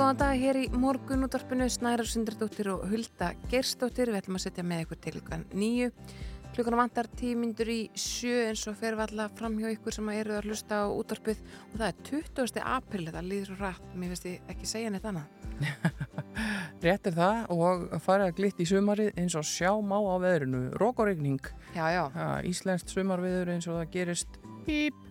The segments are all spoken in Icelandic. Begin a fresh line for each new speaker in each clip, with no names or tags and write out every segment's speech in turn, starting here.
Góðan dag hér í morgunútvarpinu Snærar Sundardóttir og Hulda Gerstóttir við ætlum að setja með ykkur til klukkan nýju klukkan vantar tímyndur í sjö eins og fer við alla fram hjá ykkur sem eru að hlusta á útvarpið. Og það er 20. april þetta líður svo rætt, mér finnst ég ekki segja neitt annað.
Rétt er það og farið að glitt í sumarið eins og sjá má á veðrinu.
Já,
íslenskt sumarveður eins og það gerist píp.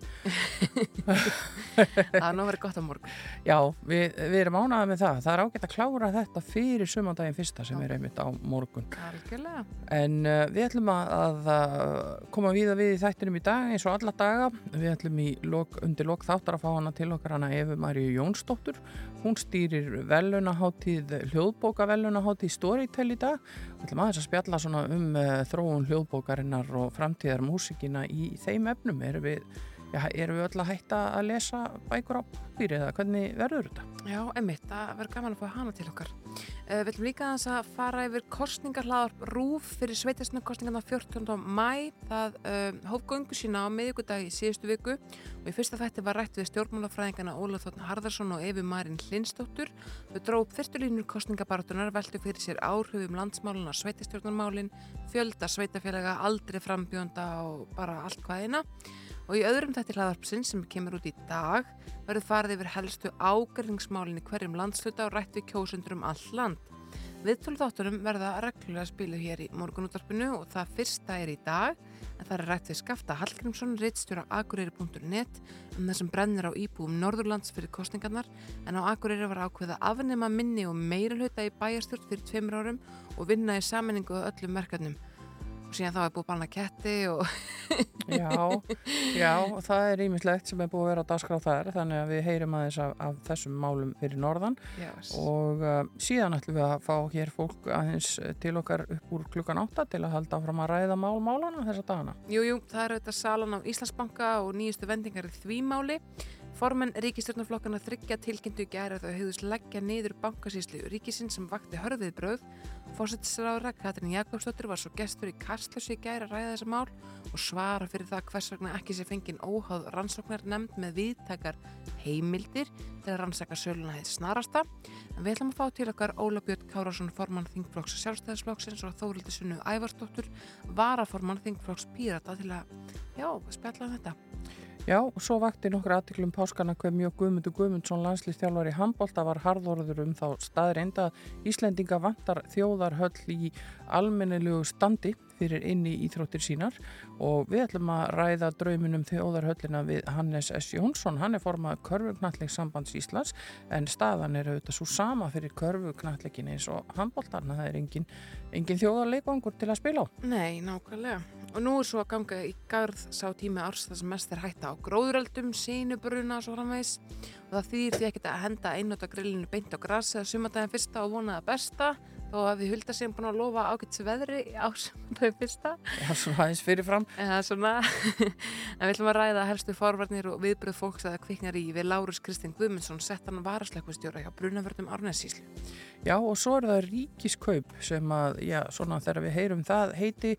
það er nú verið gott á morgun
Já, við, við erum ánaðið með það. Það er ágætt að klára þetta fyrir sumandaginn fyrsta sem er einmitt á morgun.
Algjörlega
En uh, við ætlum að, að uh, koma víða við í þættinum í dag eins og alla daga. Við ætlum lok, undir lok þáttar að fá hana til okkar hana Efu Maríu Jónsdóttur. Hún stýrir velunaháttíð, hljóðbóka velunaháttíð Storytel í dag. Við ætlum aðeins að spjalla um uh, þróun hljóðbókarinnar og framtíðar músikina í þeim efnum. Erum við, já, erum við öll að hætta að lesa bækur á papír eða hvernig verður þetta?
Já, emmitt, það verður gaman að fá hana til okkar. Uh, við ætlum líka aðeins að fara yfir kostningarhlaðar rúf fyrir sveitasnökkostningarna 14. mæ. Það uh, hóf göngu sína á miðugudag í síðustu viku og í fyrsta þætti var rætt við stjórnmálafræðingana Ólaf Þórn Harðarsson og Efi Marín Hlinsdóttur. Þau dróð þyrstulínur kostningabaratunar, veldu fyrir sér áhrifum landsmáluna, sveitastjórnarmálin, fjölda sveitafélaga, aldrei frambjónda og bara allt hvaðina. Og í öðrum þætti hlaðarpsins sem kemur út í dag verður farið yfir helstu ágörningsmálinn í hverjum landsluta og rætt við kjósundur um all land. Viðtölu þáttunum verða reglulega spiluð hér í morgunúttarpinu og það fyrsta er í dag en það er rætt við Skafta Hallgrímsson, reittstjóra akureyri.net um það sem brennir á íbúum Norðurlands fyrir kostningarnar en á Akureyri var ákveða afnema minni og meira hluta í bæjarstjórn fyrir tveimur árum og vinna í saminningu öllum merkarnum. Og síðan þá er búið banna ketti og
Já, já, og það er ímislegt sem er búið að vera á dagskráð þar þannig að við heyrum aðeins af, af þessum málum fyrir norðan
yes.
og uh, síðan ætlum við að fá hér fólk aðeins til okkar upp úr klukkan 8 til að halda áfram að ræða mál málana þessa dagana.
Jú, jú, það eru þetta salan á Íslandsbanka og nýjustu vendingar í því máli. Formenn ríkistjórnarflokkana þryggja tilkynntu að þau hefðust leggja niður bankasýslu ríkisinn sem vakti hörðið bröð. Fórsettisráðra Katrin Jakobsdóttir var svo gestur í Kastlösi að ræða þessa mál og svara fyrir það hvers vegna ekki sé fengin óháð rannsóknar nefnd með viðtakar heimildir að rannsaka söluna heitt snarasta. En við ætlum að fá til okkar Óla Björn Kárásson, formann Þingflokks sjálfstæðisflokksins og Þórildi Sunnu Ævarsdóttur, varaformann Þingflokks Pírata til að, já, spjalla um þetta.
Já, og svo vakti nokkur aðtiklum páskana hver mjög Guðmundur Guðmundsson landslýstjálfar í handbólta var harðorður um þá staðreind að Íslendinga vantar þjóðarhöll í almennilegu standi fyrir inn í íþróttir sínar. Og við ætlum að ræða drauminum þjóðarhöllina við Hannes S. Jónsson. Hann er formað körfugnattleik sambands Íslands en staðan er auðvitað svo sama fyrir körfugnattleikin eins og handbóltarna það er engin, engin þjóðarleikvangur til að spila á.
Nei, nákvæmlega. Og nú er svo að ganga í garð sá tími árs það sem mest er hætta á gróðuröldum, sínubruna svo framvegs og það þýðir því ekkert að henda einnóta grillinu beint á grassi að sumandagin fyrsta og vonaða besta þó að við hulda sem búin að lofa ágætts veðri á sumandagin fyrsta.
Já, svo aðeins fyrirfram.
Eða svona en við ætlum að ræða helstu forvarnir og viðbröð fólks að það kviknar í við Lárus Kristinn Guðmundsson sett hann varasleikustjóra hjá Brunavörnum Árnæsíslu
Já, og svo er það ríkiskaup sem að, já, svona þegar við heyrum það heiti,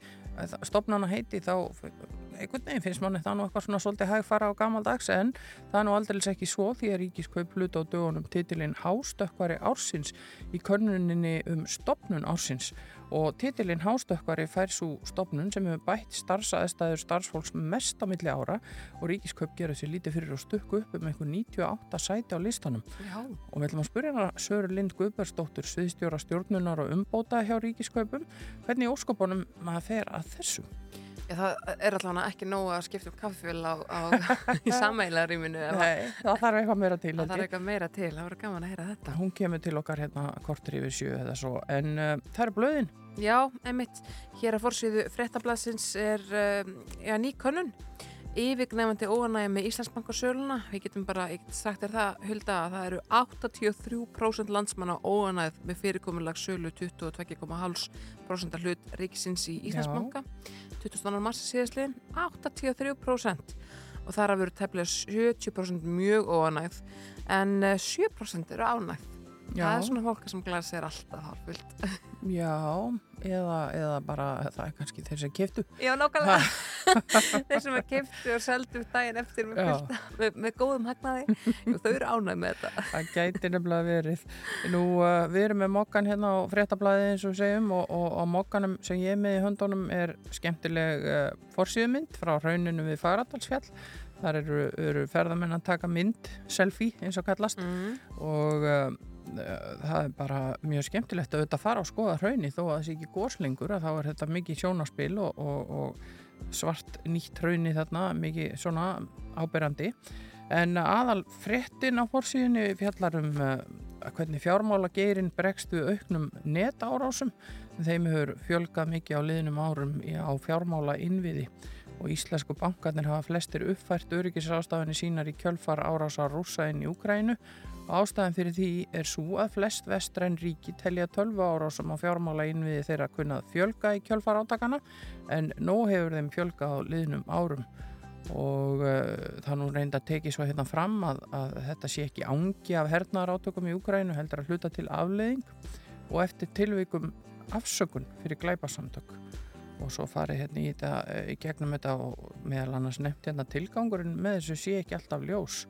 stopnana heiti þá einhvern veginn finnst manni það nú eitthvað svona svolítið hægfara á gamaldags en það er nú aldrei ekki svo því að ríkiskaup hluta á dögunum titilinn Hástökkvari ársins í körnuninni um stopnun ársins. Og titilinn Hástökkvari fær svo stopnun sem hefur bætt starfsaðstæður starfsfólks mest á milli ára og ríkiskaup gera sér lítið fyrir að stukku upp um einhver 98 sæti á listanum.
Já,
og við ætlum að spyrja hana Söru Lind Guðbergsdóttur sviðstjóra stjórnunar og umbóta hjá ríkiskaupum hvernig óskopunum maður fer að þessu
Já, það er allavega ekki nóg að skipta um kaffefjöl á, á, í samælaríminu
Nei, það þarf eitthvað meira til
það þarf eitthvað meira til, það voru gaman að heyra þetta.
Hún kemur til okkar hérna kortur yfir sjö eða svo. En uh, það eru blöðin.
Já, einmitt, hér að fórsviðu frettablasins er um, já, ný könnun. Yfirgnefandi óanægja með Íslandsbankarsöluna. Við getum bara, ég get sagt þér það, Hulda, að það eru 83% landsmanna óanægð með fyrirkomulag sölu 22,5% hlut ríkisins í Íslandsbanka. 22. mars síðastliðin, 83% og þar að veru tefnilega 70% mjög óanægð en eh, 7% eru ánægð.
Já.
Það er svona fólk sem glæðir sér alltaf hálfullt.
Já, eða, eða bara það er kannski þeir sem keftu.
Já, nákvæmlega. Þeir sem kiptu og seldu daginn eftir með,
Já.
fyrsta, með, með góðum hagnaði. Jú, þau eru ánægð með þetta.
Það gæti nefnilega verið. Nú, uh, við erum með mokkan hérna á fréttablaði eins og segjum og, og á mokkanum sem ég er með í höndunum er skemmtileg uh, forsýðumynd frá rauninu við Fagradalsfjall. Þar eru, eru ferðamenn að taka mynd, selfie eins og kallast
Mm.
og uh, það er bara mjög skemmtilegt að auðvitað fara og skoða hraunni þó að það sé ekki góslingur að þá er þetta mikið sjónaspil og, og, og svart nýtt hraunni þarna mikið svona áberandi. En aðal fréttin á fórsíðunni fjallar um uh, hvernig fjármála geirin bregst við auknum netárásum. Þeim hefur fjölgað mikið á liðnum árum á fjármála innviði og íslensku bankarnir hafa flestir uppfært öryggisástafinni sínar í kjölfar árásar rúsa inn í Úkrænu og ástæðan fyrir því er svo að flest vestræn ríki telja 12 árásum á fjármála innviði þeirra kunnað fjölga í kjölfar átakana en nóg hefur þeim fjölgað á liðnum árum. Og uh, það nú reynda að teki svo hérna fram að, að þetta sé ekki ángi af hernaðar átökum í Úkrænu heldur að hluta til afleiðing og eftir tilvikum afsökun fyrir glæpasamtök. Og svo farið hérna í, þetta, eh, í gegnum þetta og meðal annars nefnt hérna tilgangurinn með þessu sé ekki alltaf ljós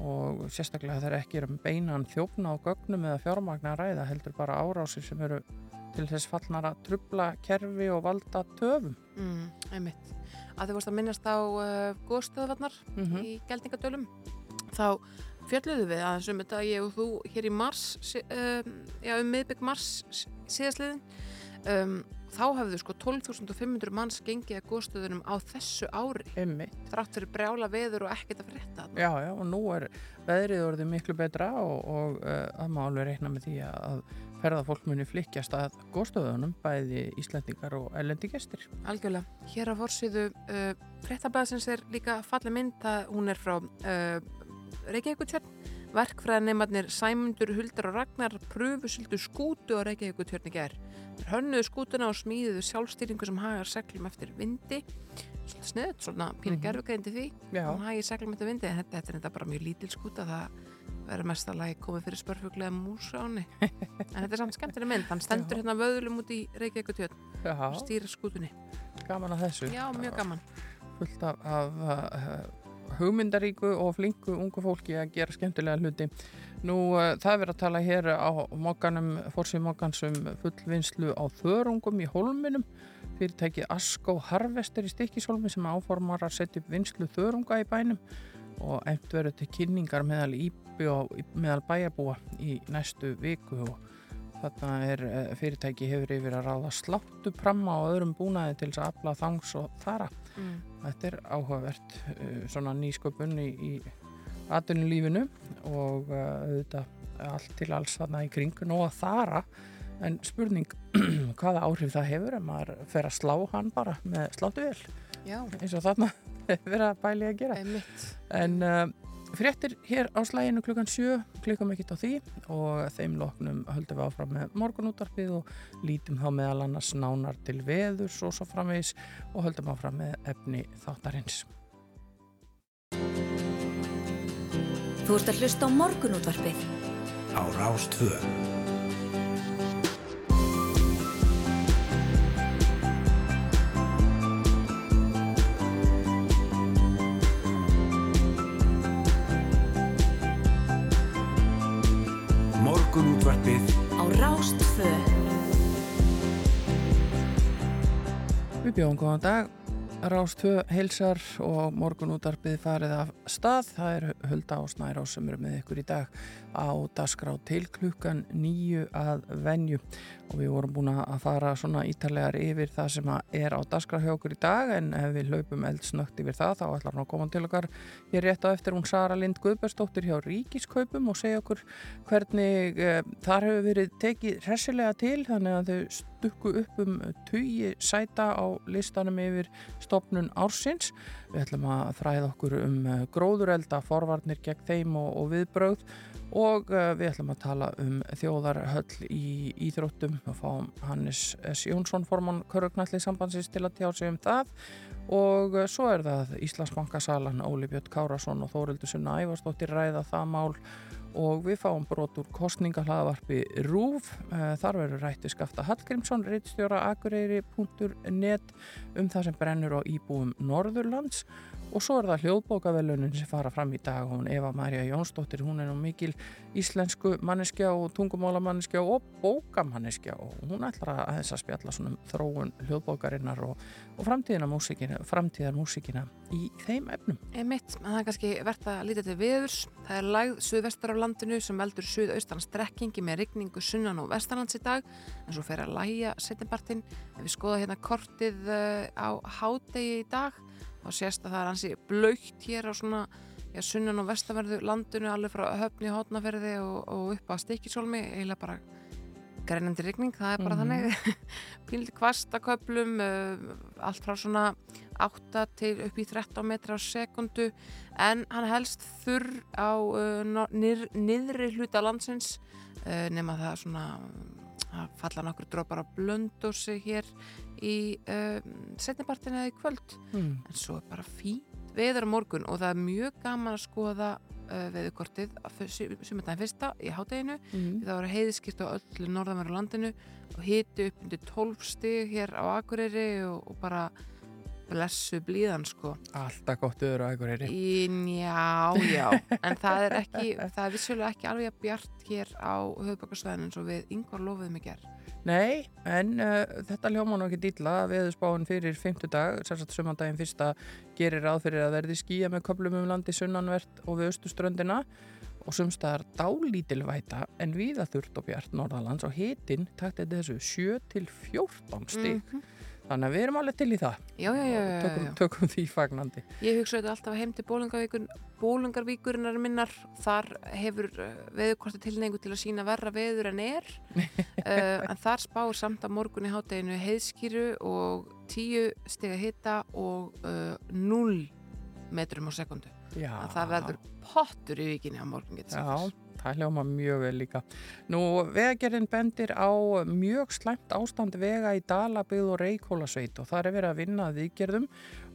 og sérstaklega ekki er um beinan þjófna á gögnum eða fjármagna ræða heldur bara árásir sem eru til þess fallnar að trubla kerfi og valda töfum.
Mm, einmitt. Að þið vorst að minnast á uh, góðstöðvarnar
Mm
í Geldingadölum. Þá fjalluðu við aðeins um þetta ég og þú hér í mars, um, já um miðbygg mars sí- síðastliðin. Um, þá hefðu sko 12.500 manns gengið að góðstöðunum á þessu ári.
Einmitt.
Þrátt fyrir brjála veður og ekkert að frétta.
Já, já, og nú er veðrið orðið miklu betra og, og uh, það má alveg reikna með því að ferðafólk muni flikkjast að góðstöðunum, bæði Íslandingar og ellendi gestir.
Algjörlega. Hér á fórsíðu uh, fréttablaðsins er líka falleg mynd að hún er frá uh, Reykjavíkutjörn. Verkfræðanemarnir Sæmundur, Huldar og Ragnar pröfusildu skútu á Reykjavíkutjörn í gær. Þeir hönnuðu skútuna og smíðuðu sjálfstýringu sem hagar seglum eftir vindi. Svolítið sniðut, svona pínu
Mhm.
gerfugreindi því. Hún hagi seglum eftir vindi. en Þetta, er þetta bara mjög lítil skúta. Það verður mest að lagi komið fyrir spörfuglega mús á henni. en þetta er samt skemmtileg mynd. Hann stendur
Já.
hérna vöðlum út í Reykjavíkutjörn
já,
og stýrir skútunni.
gaman að þessu.
Já, mjög gaman.
fullt af, af uh, hugmyndaríku og flinku ungu fólki að gera skemmtilega hluti. Nú, uh, það er verið að tala hér á mokkanum, fórsið mokkans um fullvinnslu á þörungum í hólminum. Fyrirtækið Asko Harvester í Stikkishólmi sem áformar að setja upp vinslu þörunga í bænum og emt verður til kynningar meðal, meðal bæjarbúa í næstu viku og þarna er eh, fyrirtæki hefur yfir að ráða sláttu pramma og öðrum búnaði til þess að afla þangs og þara.
Mm.
Þetta er áhugavert uh, svona nýsköpun í, í atvinnulífinu og uh, auðvitað allt til alls þarna í kring nú að þara en spurning hvaða áhrif það hefur ef maður fer að slá hann bara með sláttuvel eins og þarna er verið að bæli að gera
einmitt.
en fréttir hér á slæginu klukkan 7 klikum ekkert á því og þeim loknum höldum við áfram með morgunútarpið og lítum þá meðal annars nánar til veðurs og svo framvegis og höldum áfram með efni þáttarins
Þú ert að hlusta á morgunútvarpið.
á Rástvö.
Rástfö.
Við bjóðum góðan dag, Rástvö heilsar og morgunútarpið farið af stað. Það er Hulda og Snærá sem eru með ykkur í dag á dasgrá til klukkan nýju að venju. Og við vorum búin að fara svona ítarlegar yfir það sem er á daskra hjá okkur í dag en ef við hlaupum eldsnögt yfir það þá ætlar hann að koma til okkar er rétt á eftir. Hún Sara Lind Guðbergsdóttir hjá Ríkiskaupum og segja okkur hvernig eh, þar hefur verið tekið hressilega til þannig að þau stukku upp um tugi sæta á listanum yfir stopnun ársins. Við ætlum að fræða okkur um eh, gróðurelda, forvarnir gegn þeim og, og viðbröð og eh, við ætlum að tala um þjóðarhöll í íþróttum. Og fáum Hannes S. Jónsson formann Körgnalli sambandsins til að tjá sig um það. Og eh, svo er það Íslandsbankasalan Óli Björn Kárasson og Þórildur Sunna Ævarstóttir ræða það mál. Og við fáum brot úr kostningahlaðavarpi RÚV. Eh, þar verður rætti skafta Hallgrímsson reittstjóra akureyri.net um það sem brennur á íbúum Norðurlands og svo er það hljóðbókavelunin sem fara fram í dag. Hún Eva Maria Jónsdóttir, hún er nú mikil íslensku manneskja og tungumálamanneskja og bókamanneskja og hún ætlar að þess að spjalla svona um þróun hljóðbókarinnar og, og framtíðar músikina í þeim efnum.
Einmitt, það er kannski verðt að lítið til viðurs það er lagð suðvestar af landinu sem veldur suðaustan strekkingi með rigningu sunnan og vestanlands í dag. En svo fer að læja setjumbartinn ef við skoða hérna kortið eh, á hádegi í dag þá sést að það er hansi blöytt hér á svona já, sunnan og vestaverðu landinu alveg frá höfni hótnaferði og, og upp á stikisólmi eiginlega bara greinandi rigning, það er bara mm -hmm. þannig. Píliti kvastaköplum uh, allt frá svona 8 til upp í 13 metra á sekundu en hann helst þurr á uh, nýr, niðri hluta landsins uh, nema það svona að falla nokkur drópar á blöndósi hér í um, setnibartin eða í kvöld. Mm. en svo er bara fínt veður á morgun og það er mjög gaman að skoða uh, veðurkortið. Sumundagin fyrsta í hátteginu mm. það voru heiðskýrt á öllu norðamæru landinu og hiti upp undir 12 stig hér á Akureyri og, og bara blessu blíðan sko.
Alltaf gott öður á Akureyri.
Já, já, en það er ekki það er vissulega ekki alveg að bjart hér á höfðbakarsvæðinu eins og við yngvar lofuðum ekki er
Nei, en uh, þetta ljóma nú ekki dýla viðspáinn fyrir fymtudag, sérstaklega sumandaginn fyrsta gerir ráð fyrir að verði skýja með köplum um landi sunnanvert og við östuströndina og sumstaðar dálítilvæta en viða þurft og bjart norðalands og hitinn takt þessu 7-14 stík. Mm -hmm. Þannig að við erum alveg til í það.
Já, já, já.
Tökum, tökum því fagnandi.
Ég hugsa þetta alltaf heim til bólungarvíkurinnar minnar. Þar hefur uh, veðurkorti tilneingu til að sína verra veður en er. uh, en þar spáur samt að morgun í hátteginu heiðskýru og 10 steg að hitta og uh, 0 metrum á sekundu. Það verður pottur í vikinni á morgun getur
sér. Það hljóma mjög vel líka. Nú, vegagerinn bendir á mjög slæmt ástand vega í Dalabygð og Reykjólasveit og það er verið að vinna að viðgerðum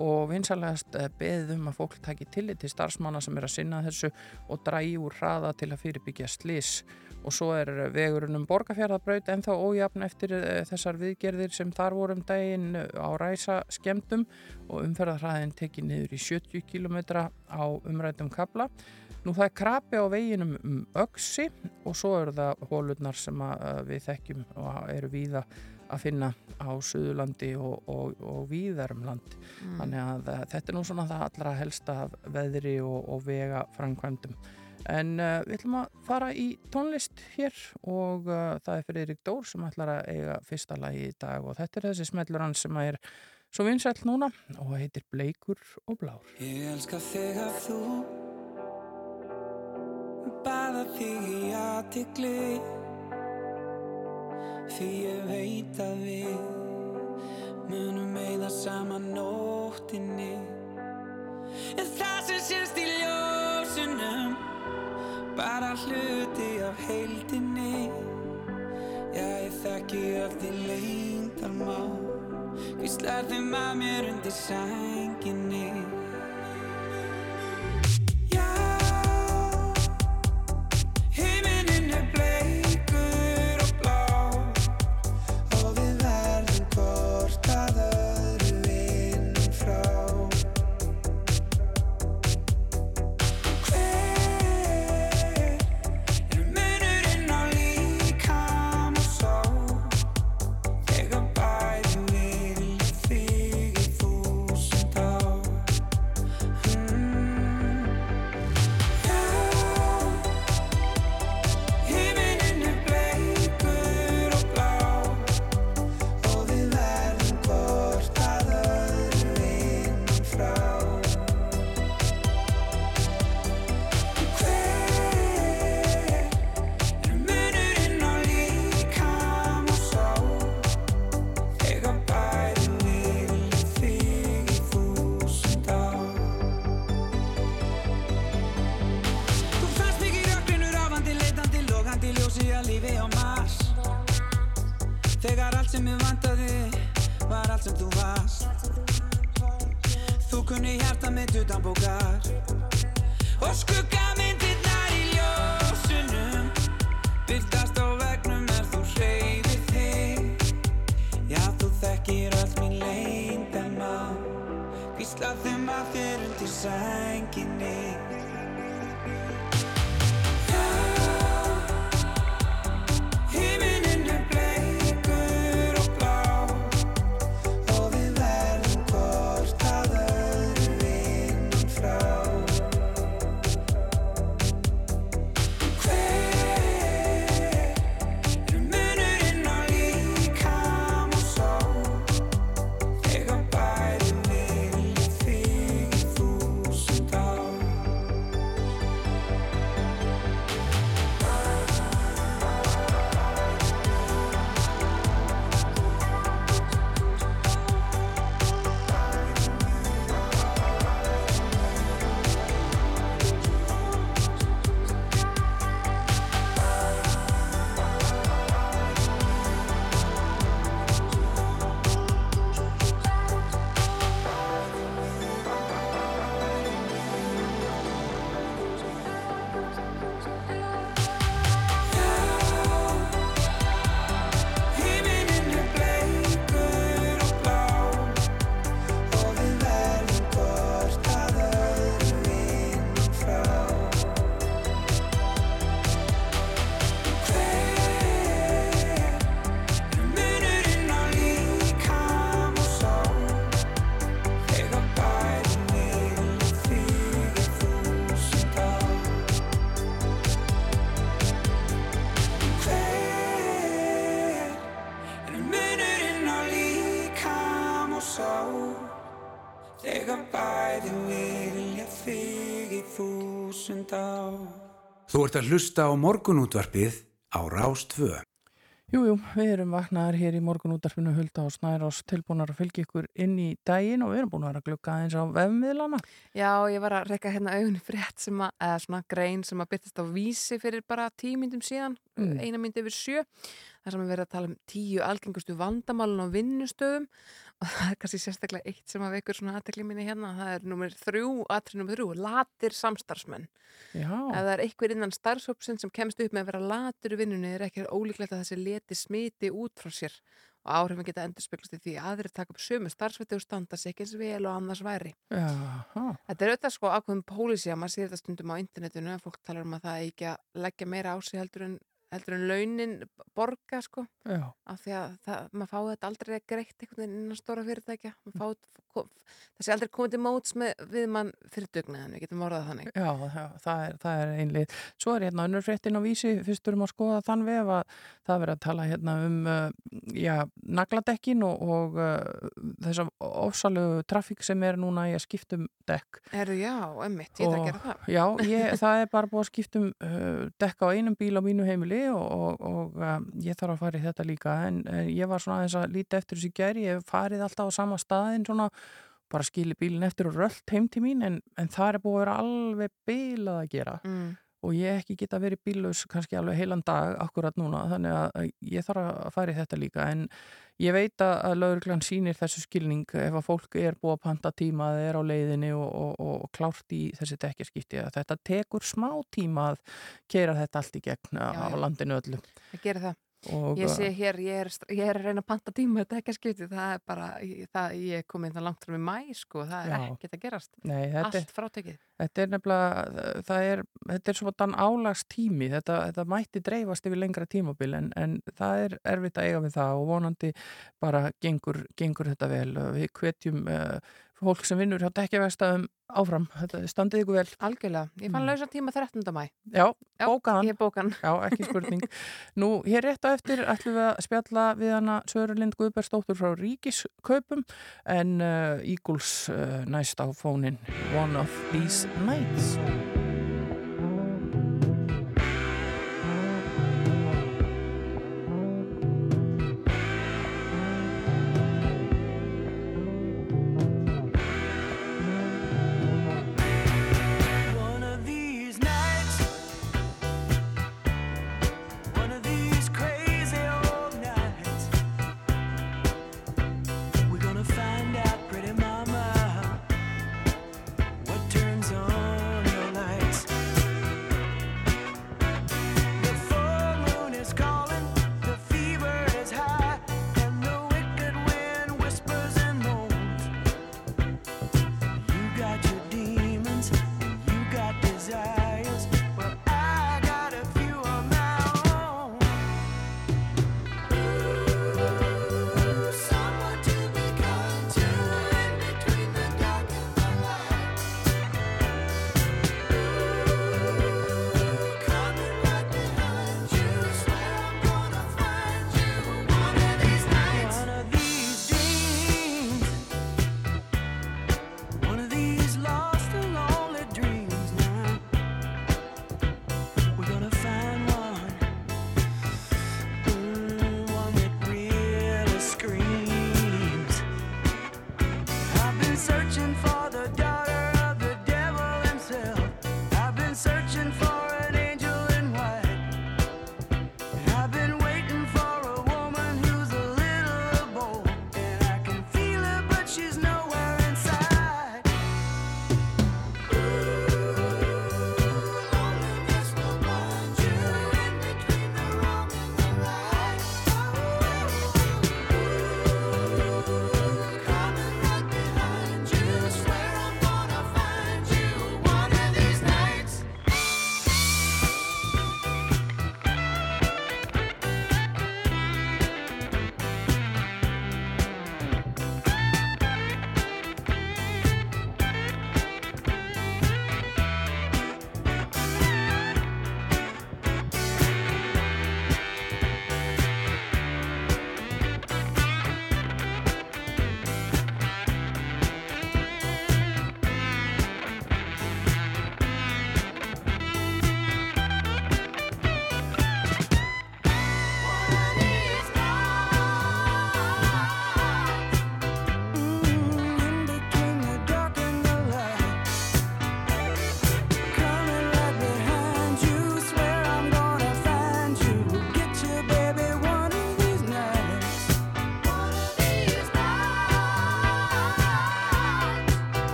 og vinsalegast eh, beðum að fólk taki tillit til starfsmanna sem er að sinna þessu og drægi úr hraða til að fyrirbyggja slis og svo er vegurinn um borgarfjörðabraut en þá ójafn eftir eh, þessar viðgerðir sem þar vorum daginn á ræsa skemdum og umferðarhraðin tekið niður í 70 km á umrætum kabla Nú það er krapi á veginum um öksi og svo eru það hólurnar sem við þekkjum og eru víða að finna á Suðurlandi og, og, og víðarum land. Mm. Þannig að þetta er nú svona það allra helsta veðri og, og vega framkvæmdum. En uh, við ætlum að fara í tónlist hér og uh, það er fyrir Erik Dór sem ætlar að eiga fyrsta lagi í dag og þetta er þessi smellur hans sem er svo vinsælt núna og heitir Bleikur og Blár.
Ég elska þig að þú baða þig í aðtikli Því ég veit að við munum eigða saman nóttinni. En það sem sést í ljósunum bara hluti af heildinni. Já, ég þekki allt í leindarmá Hvíslar þeim að mér undir sænginni Þú
ert að hlusta á morgunútvarpið á Rás 2.
Jú, jú, við erum vaknaðar hér í morgunútarfinu Hulda og Snærós tilbúnar að fylgja ykkur inn í daginn og við erum búin að vera að glukka aðeins á vefmiðlana.
Já, ég var að reyka hérna augunni frétt sem að, eða svona grein sem að byrtist á vísi fyrir bara tíu myndum síðan,
Mm.
eina myndi yfir sjö, þar sem við verðum að tala um tíu algengustu vandamálun á vinnustöðum það er kannski sérstaklega eitt sem að veikur svona aðtekli minni hérna, það er nummer þrjú, atrið nummer þrjú, latir samstarfsmenn.
Já,
Ef það er einhver innan starfsópsinn sem kemst upp með að vera latur í vinnunni er ekki ólíklegt að þessi leti smiti út frá sér og áhrifin geta endur speglast í því að aðrir taka upp sömu starfsviti og standa sig ekki eins vel og annars væri.
já,
Þetta er auðvitað sko ákveðum pólísi að maður sér þetta stundum á internetinu að fólk talar um að það ekki að leggja meira á sig heldur en, heldur en launin borga sko.
Já,
af því að það, maður fái þetta aldrei greitt einhvern veginn innan stóra fyrirtækja. Maður fái, kom, þessi aldrei komið til móts með, við mann fyrir dugnaðan, við getum orðað þannig.
Já, já það, er, það er einlið. Svo er hérna önnur fréttin á vísi, fyrst erum að skoða þann vef að það er verið að tala hérna um, uh, já, nagladekkin og, og uh, þessa ofsalegu trafík sem er núna í að skiptum dekk.
Erðu já, emmitt, ég ætla að gera það.
Já, ég, það er bara búið að skiptum uh, dekka á einum bíl á mínu heimili og, og, og um, ég þarf að fara í þetta líka. En, en ég var svona aðeins að líta eftir þessu gæri, ég farið alltaf á sama staðin svona, bara skili bílinn eftir og röllt heim til mín en, en það er búið að vera alveg bílað að gera.
Mm.
Og ég ekki geta verið bílaus kannski alveg heilan dag akkurat núna þannig að ég þarf að fara í þetta líka. En ég veit að, lauruglan sýnir þessu skilning ef að fólk er búið að panta tíma eða er á leiðinni og, og, og, klárt í þessi dekkjaskipti að þetta tekur smá tíma að keira þetta allt í gegn á
Já, já.
landinu öllu.
Ég gera það Ég sé hér, ég er, ég er að reyna að panta tíma þetta ekki að skipti, það er bara það, ég er komin það langt frá mig mæ sko, það er
Já.
ekkert að gerast.
Nei, þetta,
allt frátekið.
þetta er nefnilega það er, þetta er svona álags tími þetta, þetta mætti dreifast yfir lengra tímabil en, en það er erfitt að eiga við það og vonandi bara gengur, gengur þetta vel. Við hvetjum uh, fólk sem vinnur hjá dekkjavegstæðum áfram, þetta standið ykkur vel
Algjörlega, ég fann
Mm.
lausa tíma 13. mæ
Já,
Já,
bókaðan
Ég bóka hann
Já, ekki spurning. Nú, hér rétt á eftir ætlum við að spjalla við hana Sörurlind Guðbergsdóttur frá Ríkiskaupum en uh, Eagles uh, næst á fónin One of These Nights.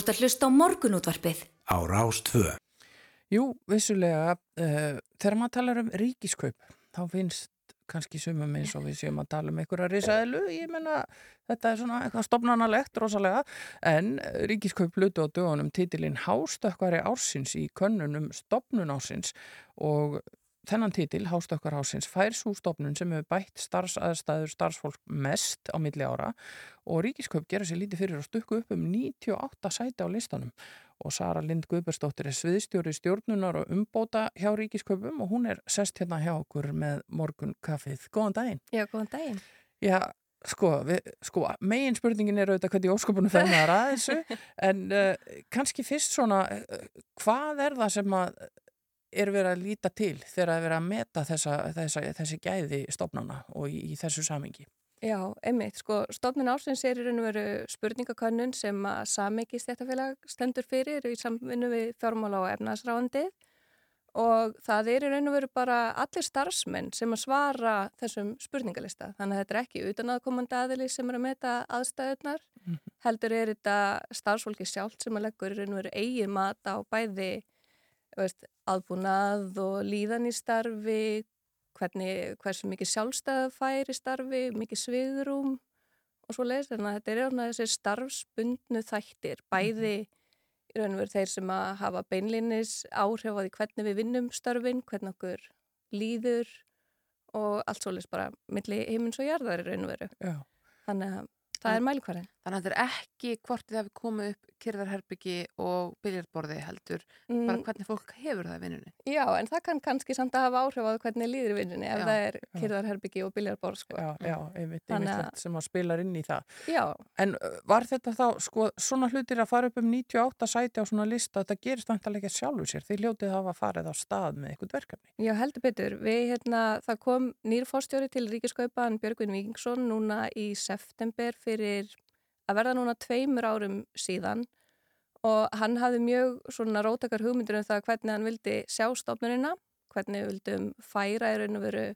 Þú ert að hlusta á morgunútvarpið.
á Rástvö.
Jú, vissulega, uh, þegar maður talar um ríkiskaup, þá finnst kannski sumum eins og við séum að tala um einhverja risaðilu, ég menna þetta er svona eitthvað stopnarnalegt rosalega, en ríkiskaup lutu á dögunum titilinn Hástökkvari ársins í könnunum stopnun ársins og þennan titil, Hástökkvar ársins, fær svo stopnun sem hefur bætt starfsaðstæður starfsfólk mest á milli ára og ríkiskaup gera sér lítið fyrir að stukku upp um 98 sæti á listanum og Sara Lind Guðbersdóttir er sviðstjóri stjórnunar og umbóta hjá ríkiskaupum og hún er sest hérna hjá okkur með morgun kaffið. Góðan daginn.
Já, góðan daginn.
Já, sko, við, sko megin spurningin er auðvitað hvernig óskopunum fennar að þessu en uh, kannski fyrst svona uh, hvað er það sem að er verið að líta til þegar að vera að meta þessa, þessa, þessi gæði stofnana og í, í þessu samingi?
Já, einmitt, sko, stofnun ársins er í raun og veru spurningakönnun sem að samikið stjættafélag stendur fyrir í samvinnu við fjármála og efnaðsráðandið og það er í raun og veru bara allir starfsmenn sem að svara þessum spurningalista. Þannig að þetta er ekki utanaðkomandi aðili sem er að meta aðstæðunar, mm -hmm. heldur er þetta starfsfólki sjálft sem að leggur í raun og veru eigin mat á bæði veist, aðbúnað og líðan í starfi, hvernig, hversu mikið sjálfstæða fær í starfi, mikið svigurum og svo leiðis. Þannig að þetta er svona þessi starfsbundnu þættir, bæði í raun og veru þeir sem að hafa beinlinnis áhrif á því hvernig við vinnum störfin, hvernig okkur líður og allt svo leiðis bara milli heimins og jarðar í raun og veru.
Já.
Þannig að það er mælikvarðin.
Þannig að þetta er ekki hvort þið hafi komið upp kyrðarherbyggi og biljarborði heldur,
Mm.
bara hvernig fólk hefur það í vinnunni.
Já, en það kann kannski samt að hafa áhrif á hvernig líður í vinnunni ef
Já,
það er kyrðarherbyggi og biljarborð, sko.
Já, já, einmitt,
Þannig að-
einmitt sem að spilar inn í það.
Já,
En var þetta þá, sko, svona hlutir að fara upp um 98 sæti á svona lista, þetta gerist vantarlega ekki sjálfur sér, þið hljótið hafa farið á stað með eitthvað verkefni.
Já, heldur betur. Við, hérna, það kom nýr fórstjóri til Ríkiskaupan Björgvin Víkingsson núna í september fyrir að verða núna tveimur árum síðan og hann hafði mjög svona rótakar hugmyndir um það hvernig hann vildi sjá stofnunina, hvernig vildum færa í raun og veru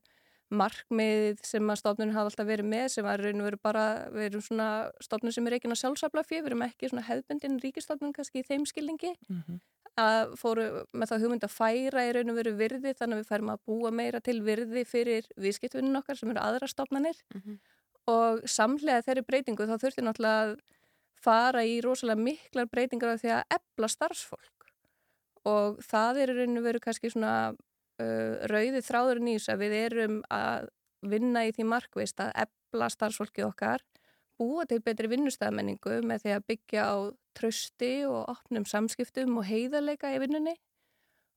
markmið sem að stofnun hafa alltaf verið með sem var í raun og veru bara, við erum svona stofnun sem er ekki að sjálfsafla fyrir, við erum ekki svona hefðbundin ríkistofnun kannski í þeim skilningi
Mm -hmm.
að fóru með það hugmynd að færa í raun og veru virði þannig að við færum að búa meira til virði fyrir viðskiptvinnin okkar sem eru aðra stofnanir
Mm -hmm.
Og samlega þeirri breytingu þá þurfti náttúrulega að fara í rosalega miklar breytingar af því að ebla starfsfólk. Og það er raun og veru kannski svona uh, rauði þráðurinn í þess að við erum að vinna í því markvist að ebla starfsfólki okkar búa til betri vinnustæðamenningu með því að byggja á trösti og opnum samskiptum og heiðarleika í vinnunni.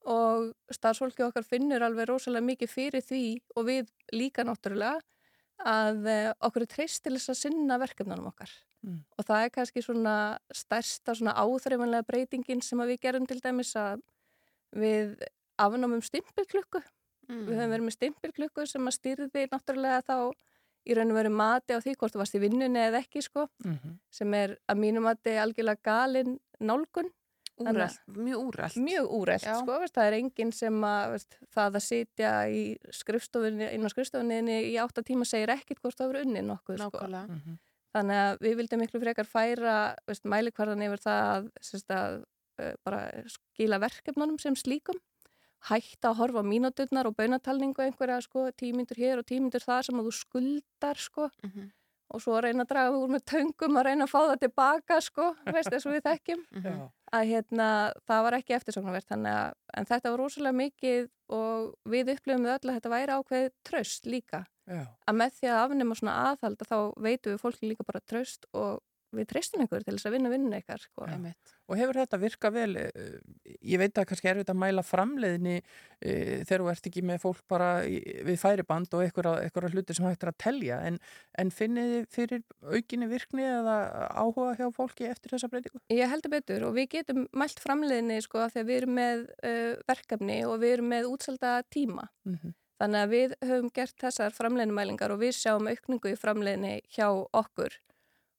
Og starfsfólki okkar finnur alveg rosalega mikið fyrir því og við líka náttúrulega að eh, okkur er treyst til þess að sinna verkefnunum okkar
Mm.
og það er kannski svona stærsta svona áþreifanlega breytingin sem við gerum til dæmis að við afnámum stimpilklukku
Mm.
við höfum verið með stimpilklukku sem að styrði náttúrulega þá í raun og veru mati á því hvort þú varst í vinnunni eða ekki sko sem er að mínum mati algjörlega galin nálgun
Úrelt, mjög úrelt.
mjög úrelt
Já.
sko, veist, það er enginn sem að veist, það að sitja í skrifstofunni inn á skrifstofunni í átta tíma segir ekkit hvort það verður unni nokkuð sko.
Nákvæmlega.
Mhm.
þannig að við vildum miklu frekar færa veist, mælikvarðan yfir það að, sérst, að uh, bara skila verkefnunum sem slíkum hætta að horfa á mínúturnar og baunatalningu einhverja sko, tímyndur hér og tímyndur þar sem að þú skuldar sko
Mm -hmm.
Og svo reyna að draga úr með töngum að reyna að fá það tilbaka sko, veist þess að við þekkjum. Að hérna, það var ekki eftirsóknarvert en þetta var rosalega mikið og við upplifum við öll að þetta væri ákveðið tröst líka.
Já.
að með því að afnema svona aðhald að þá veitum við fólki líka bara tröst og við treystum ykkur til þess að vinna vinnun ykkar sko.
Einmitt.
Og hefur þetta virkað vel, eh, ég veit að kannski er þetta að mæla framleiðni e, þegar þú ert ekki með fólk bara í, við færiband og einhverja hluti sem hægt er að telja, en, en finnið þið fyrir aukinni virkni eða áhuga hjá fólki eftir þessa breytingu?
Ég heldur betur og við getum mælt framleiðinni sko að við erum með uh, verkefni og við erum með útselda tíma
Mm -hmm.
Þannig að við höfum gert þessar framleiðnumælingar og við sjáum aukningu í framleiðinni hjá okkur.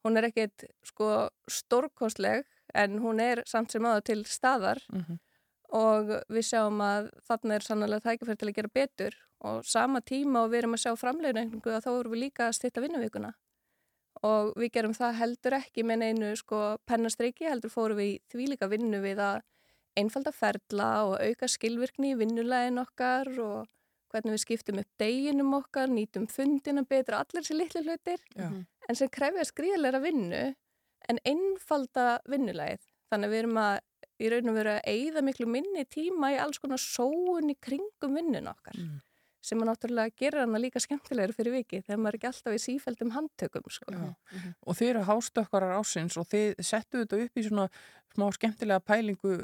Hún er ekkit sko stórkostleg en hún er samt sem aða til staðar.
Mm -hmm.
og við sjáum að þarna er sannlega tækifæri til að gera betur. Og sama tíma og við erum að sjá framleiðinu að þá erum við líka að stýtta vinnuvíkuna. Og við gerum það heldur ekki með einu sko pennastriki, heldur fórum við í því líka vinnu við að einfalda ferla og auka skilvirkni í vinnulegin okkar og hvernig við skiptum upp deginum okkar, nýtum fundina betra, allir þessi litlu hlutir.
Já.
En sem krefja skriðilega vinnu en einfalda vinnulegið. Þannig að við erum að í raun og veru að eigða miklu minni tíma í alls konar sóun í kringum vinnun okkar
Mm.
Sem að náttúrulega gera hana líka skemmtilegur fyrir viki þegar maður er ekki alltaf í sífældum handtökum sko.
Já. Og þið eru hástökkarar ásins og þið settu þetta upp í svona smá skemmtilega pælingu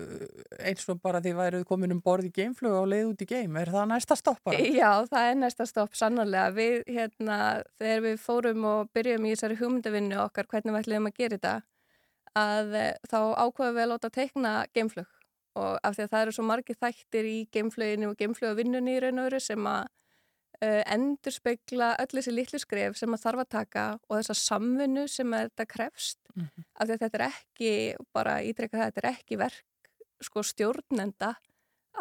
eins og bara þið værið komin um borð í geimflögu og leið út í geim. Er það næsta stoppara?
Já, það er næsta stopp sannarlega. Við, hérna, þegar við fórum og byrjum í þessari hugmyndavinnu okkar hvernig við ætlum að gera þetta að eh, þá ákvaðum við að láta teikna geimflög og af því að það eru svo margir þættir í geimflöginu og geimflögavinnunni í raun og veru sem að uh, endur spekla öll þessi litlu skref sem að þarf að taka og þessa samvinnu sem þetta krefst
Mhm.
af því að þetta er ekki, bara ítrekka það, þetta er ekki verk sko stjórnenda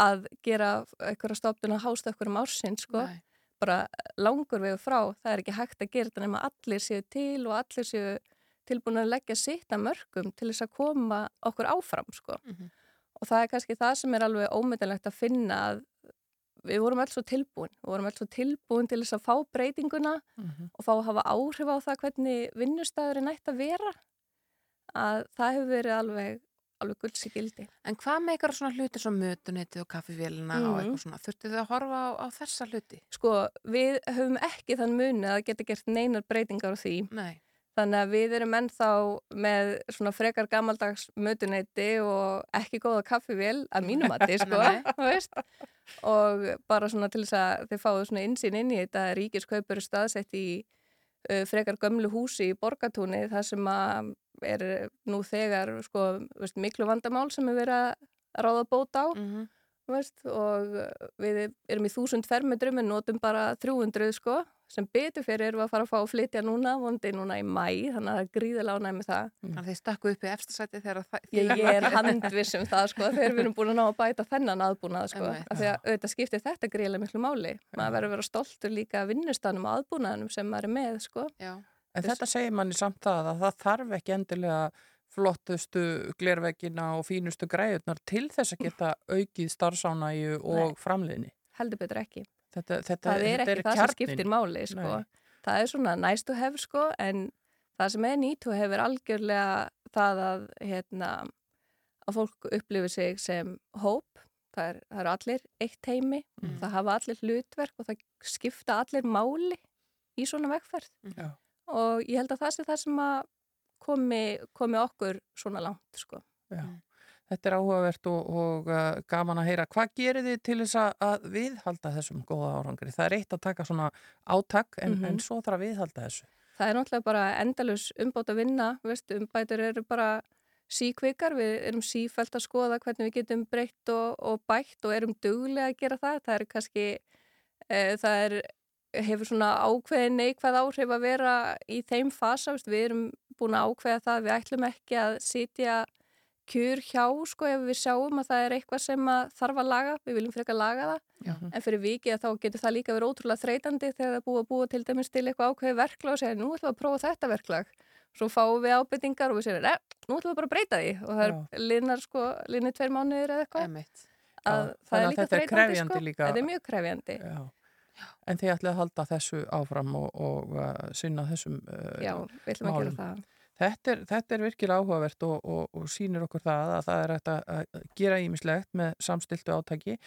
að gera einhverja stofnun að hásta okkur um ársinn sko,
Nei.
bara langur vegu frá, það er ekki hægt að gera þetta nema allir séu til og allir séu tilbúin að leggja sitt að mörgum til þess að koma okkur áfram sko.
Mhm.
Og það er kannski það sem er alveg ómyndilegt að finna að við vorum alls svo tilbúin, við vorum alls svo tilbúin til þess að fá breytinguna
Mhm.
og fá að hafa áhrif á það hvernig vinnustæðurinn ætti að vera að það hefur verið alveg alveg gulds í gildi.
En hvað með eitthvað svona hluti svo mötunetið og kaffivélina og
Mhm.
eitthvað svona? Þurftu þið að horfa á, á þessa hluti?
Sko, við höfum ekki þann muni að geta gert neinar breytingar á því
Nei.
Þannig að við erum ennþá með svona frekar gammaldags mötuneyti og ekki góða kaffivél að mínum mati, sko,
Nei.
þú veist. Og bara svona til þess að þið fáðu svona insýn inn í þetta ríkiskaupur staðsett í uh, frekar gömlu húsi í Borgatúni þar sem að er nú þegar, sko, veist, miklu vandamál sem er verið að ráða bót á,
Mm
þú veist, og við erum í þúsund fermetrum en notum bara 300, sko, sem betur fyrir erum við að fara að fá að flytja núna, vondi núna í mæ, þannig að það er gríðilega ánæg með það.
Þannig að þið stakku upp í efstasæti þegar það...
Ég, ég er handviss um það, sko, þegar við erum búin að ná að bæta þennan aðbúnað, sko, af því að auðvitað skiptir þetta gríðilega miklu máli. Maður verður að vera stoltur líka að vinnustanum og aðbúnaðanum sem maður er með, sko.
Já.
En þetta segir manni samt það að það þarf ekki endilega flottustu glerveggina og fínustu græjurnar til þess að geta aukið starfsánæju og
Nei.
framliðni.
Heldur betur ekki.
Þetta, þetta,
það er
þetta
ekki það sem skiptir máli sko. Það er svona nice to have sko, en það sem er to have er algjörlega það að hérna, að fólk upplifir sig sem hóp það, er, það eru allir eitt heimi
Mm.
það hafa allir hlutverk og það skipta allir máli í svona vegferð
Já.
og ég held að það sé það sem að komi, komi okkur svona langt sko.
Já. Þetta er áhugavert og, og uh, gaman að heyra. Hvað gerir þið til þess að- viðhalda þessum góða árangri? Það er eitt að taka svona átak en,
Mhm.
en svo þarf að viðhalda þessu.
Það er náttúrulega bara endalus umbót að vinna, veist, umbætur eru bara síkvikar, við erum sífælt að skoða hvernig við getum breytt og, og bætt og erum duglega að gera það. Það er kannski, e, það er, hefur svona ákveðin neikvæð áhrif að vera í þeim fasa, veist, við erum búin að ákveða það, við ætlum ekki að sitja kjur hjá, sko, ef við sjáum að það er eitthvað sem að þarf að laga, við viljum frekar laga það.
Já.
En fyrir vikið þá getur það líka verið ótrúlega þreytandi þegar það búið að búa til dæmis til eitthvað ákveði verklag og segja nú ætlum við að prófa þetta verklag. Svo fáum við ábyrtingar og við nei, nú ætlum við bara að breyta því og það er linar sko, linni tveir mánuðir eða eitthvað. Að
Já,
það er líka þreytandi sko.
líka.
Þetta er mjög krefjandi.
Já. En þið ætlið að halda þessu áfram og, og uh, sinna þessum uh,
Já, við ætlum að gera það.
Þetta er, þetta er virkilega áhugavert og, og, og sýnir okkur það að það er að að gera ímislegt með samstiltu átaki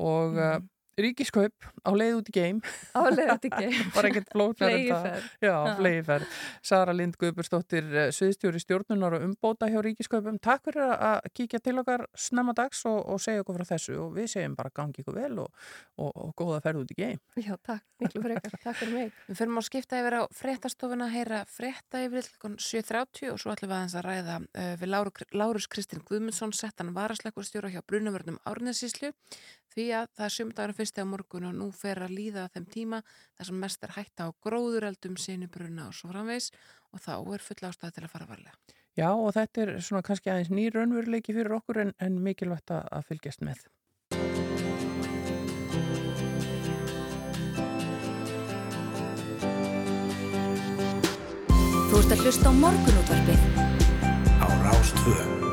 og mm.
Mhm.
uh, ríkiskaup á leið út í geim,
Álega þetta ekki.
bara ekkert flóknar en það.
Flegiferð.
Já,
Já.
flegiferð. Sara Lind Guðbursdóttir, eh, sviðstjóri stjórnunar og umbóta hjá ríkiskaupum. Takk fyrir að kíkja til okkar snemma dags og, og segja okkur frá þessu og við segjum bara gangi ykkur vel og, og, og góða ferð út í geim.
Já, takk, miklu frekar. Takk fyrir mig.
Við fyrir að skipta yfir á fréttastofuna að heyra frétta yfir klukkan 7.30 og svo ætlum við aðeins að ræða uh, við Láru, Lárus Kristinn Guðmundsson settan varasleikurstjóra hjá Brunavörnum Árnesíslu því að það er sumdagurinn fyrsti á morgun og nú fer að líða þeim tíma þar sem mest er hætta á gróðureldum, sinubruna og svo framvegs og þá er full ástæð til að fara varlega.
Já, og þetta er svona kannski aðeins nýr raunveruleiki fyrir okkur en, en mikilvægt að, að fylgjast með.
Þú ert að hlusta á morgunútvarpið
á Rástvö.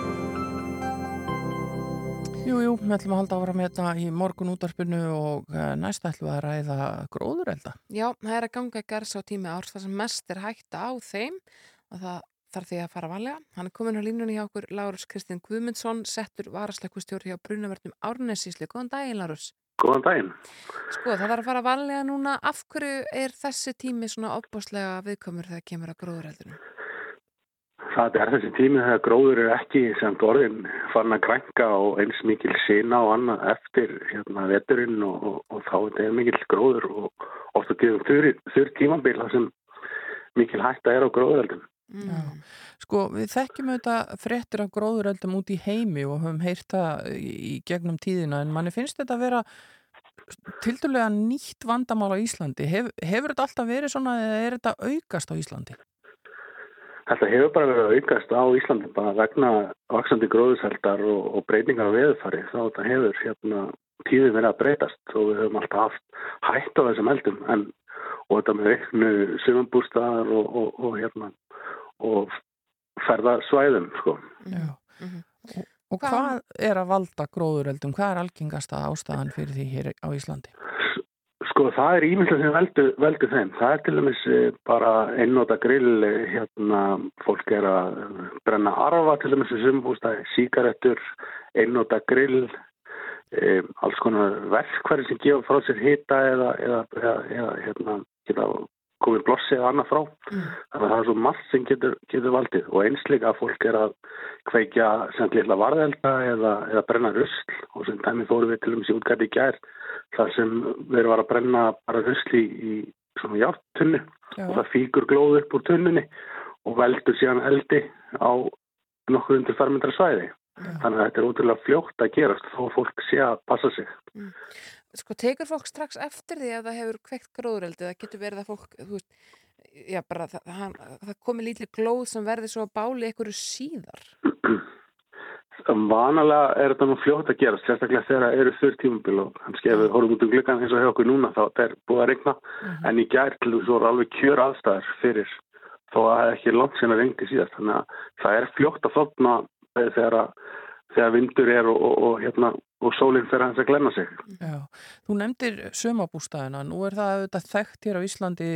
Jú, jú, við ætlum að halda áfram hérna í morgun útvarpinu og eh, næst ætlum við að ræða gróðurelda.
Já, það er að ganga gerðs á tími árs þar sem mest er hætta á þeim og það þarf því að fara valega. Hann er komin á línunni hjá okkur Lárus Kristinn Guðmundsson, settur varasleikustjóri hjá Brunavörnum Árnessísli. Góðan daginn, Lárus.
Góðan daginn.
Sko, það þarf að fara valega núna. Af hverju er þessi tími svona opbáslega viðkomur þegar kemur að gróðureldinu?
Það er þessi tími þegar gróður er ekki samt orðin fann að krænka og eins mikil sína og annað eftir hérna veturinn og, og, og þá er mikil gróður og ofta tíðum þurr tímabil þar sem mikil hætta er á gróðureldum.
Mm.
Sko, við þekkjum auðvitað fréttir af gróðureldum út í heimi og höfum heyrt það í, í gegnum tíðina en manni finnst þetta að vera tildulega nýtt vandamál á Íslandi. Hef, hefur þetta alltaf verið svona eða er þetta aukast á Íslandi?
Þetta hefur bara verið að aukast á Íslandi bara vegna vaksandi gróðuseldar og, og breytingar á veðufari þá þetta hefur hérna tíðin verið að breytast og við höfum alltaf haft hætt á þessum eldum en og þetta með veiknu sumambústaðar og, og, og hérna og ferðarsvæðum sko.
Já. Og, og hvað er að valda gróðureldum? Hvað er algengasta ástæðan fyrir því hér á Íslandi?
Sko það er ímyndlega sem veldu, veldu þeim. Það er til dæmis bara einnóta grill, hérna fólk er að brenna arfa til dæmis í sumbústæði, síkaretur, einnóta grill, e, alls konar verkværi sem gefa frá sér hita eða, eða, eða, eða hérna, geta komið blossi eða annað frá. Mm. Þannig að það er svo margt sem getur, getur valdið og einsleika fólk er að kveikja sem lilla varðelda eða, eða brenna rusl og sem dæmi fórum við til dæmis í útgæti gær þar sem við erum að brenna bara rusli í svona hjáttunni og það fíkur glóð upp úr tunnunni og veldur síðan eldi á nokkur undir fermyndra svæði. Já. Þannig að þetta er ótrúlega fljótt að gerast þó fólk sé að passa sig.
Mm. Sko tekur fólk strax eftir því að það hefur kveikt gróðureldi, það getur verið að fólk, þú veist, já bara það, það, það komi lítið glóð sem verður svo að báli einhverju síðar.
Vanalega er þetta nú fljótt að gera, sérstaklega þegar það eru þurr tímabil og kannski ef við horfum út um glukkan eins og hjá okkur núna þá er búið að regna, uh -huh. en í gær til þess að það er alveg kjör aðstæðar fyrir þó að það er ekki langt sen að regni síðast, þannig að það er fljótt að þóttna þegar að þegar vindur er og, og, og, hérna, og sólinn fyrir hans að glemna sig.
Já, þú nefndir sömabústæðina, nú er það auðvitað þekkt hér á Íslandi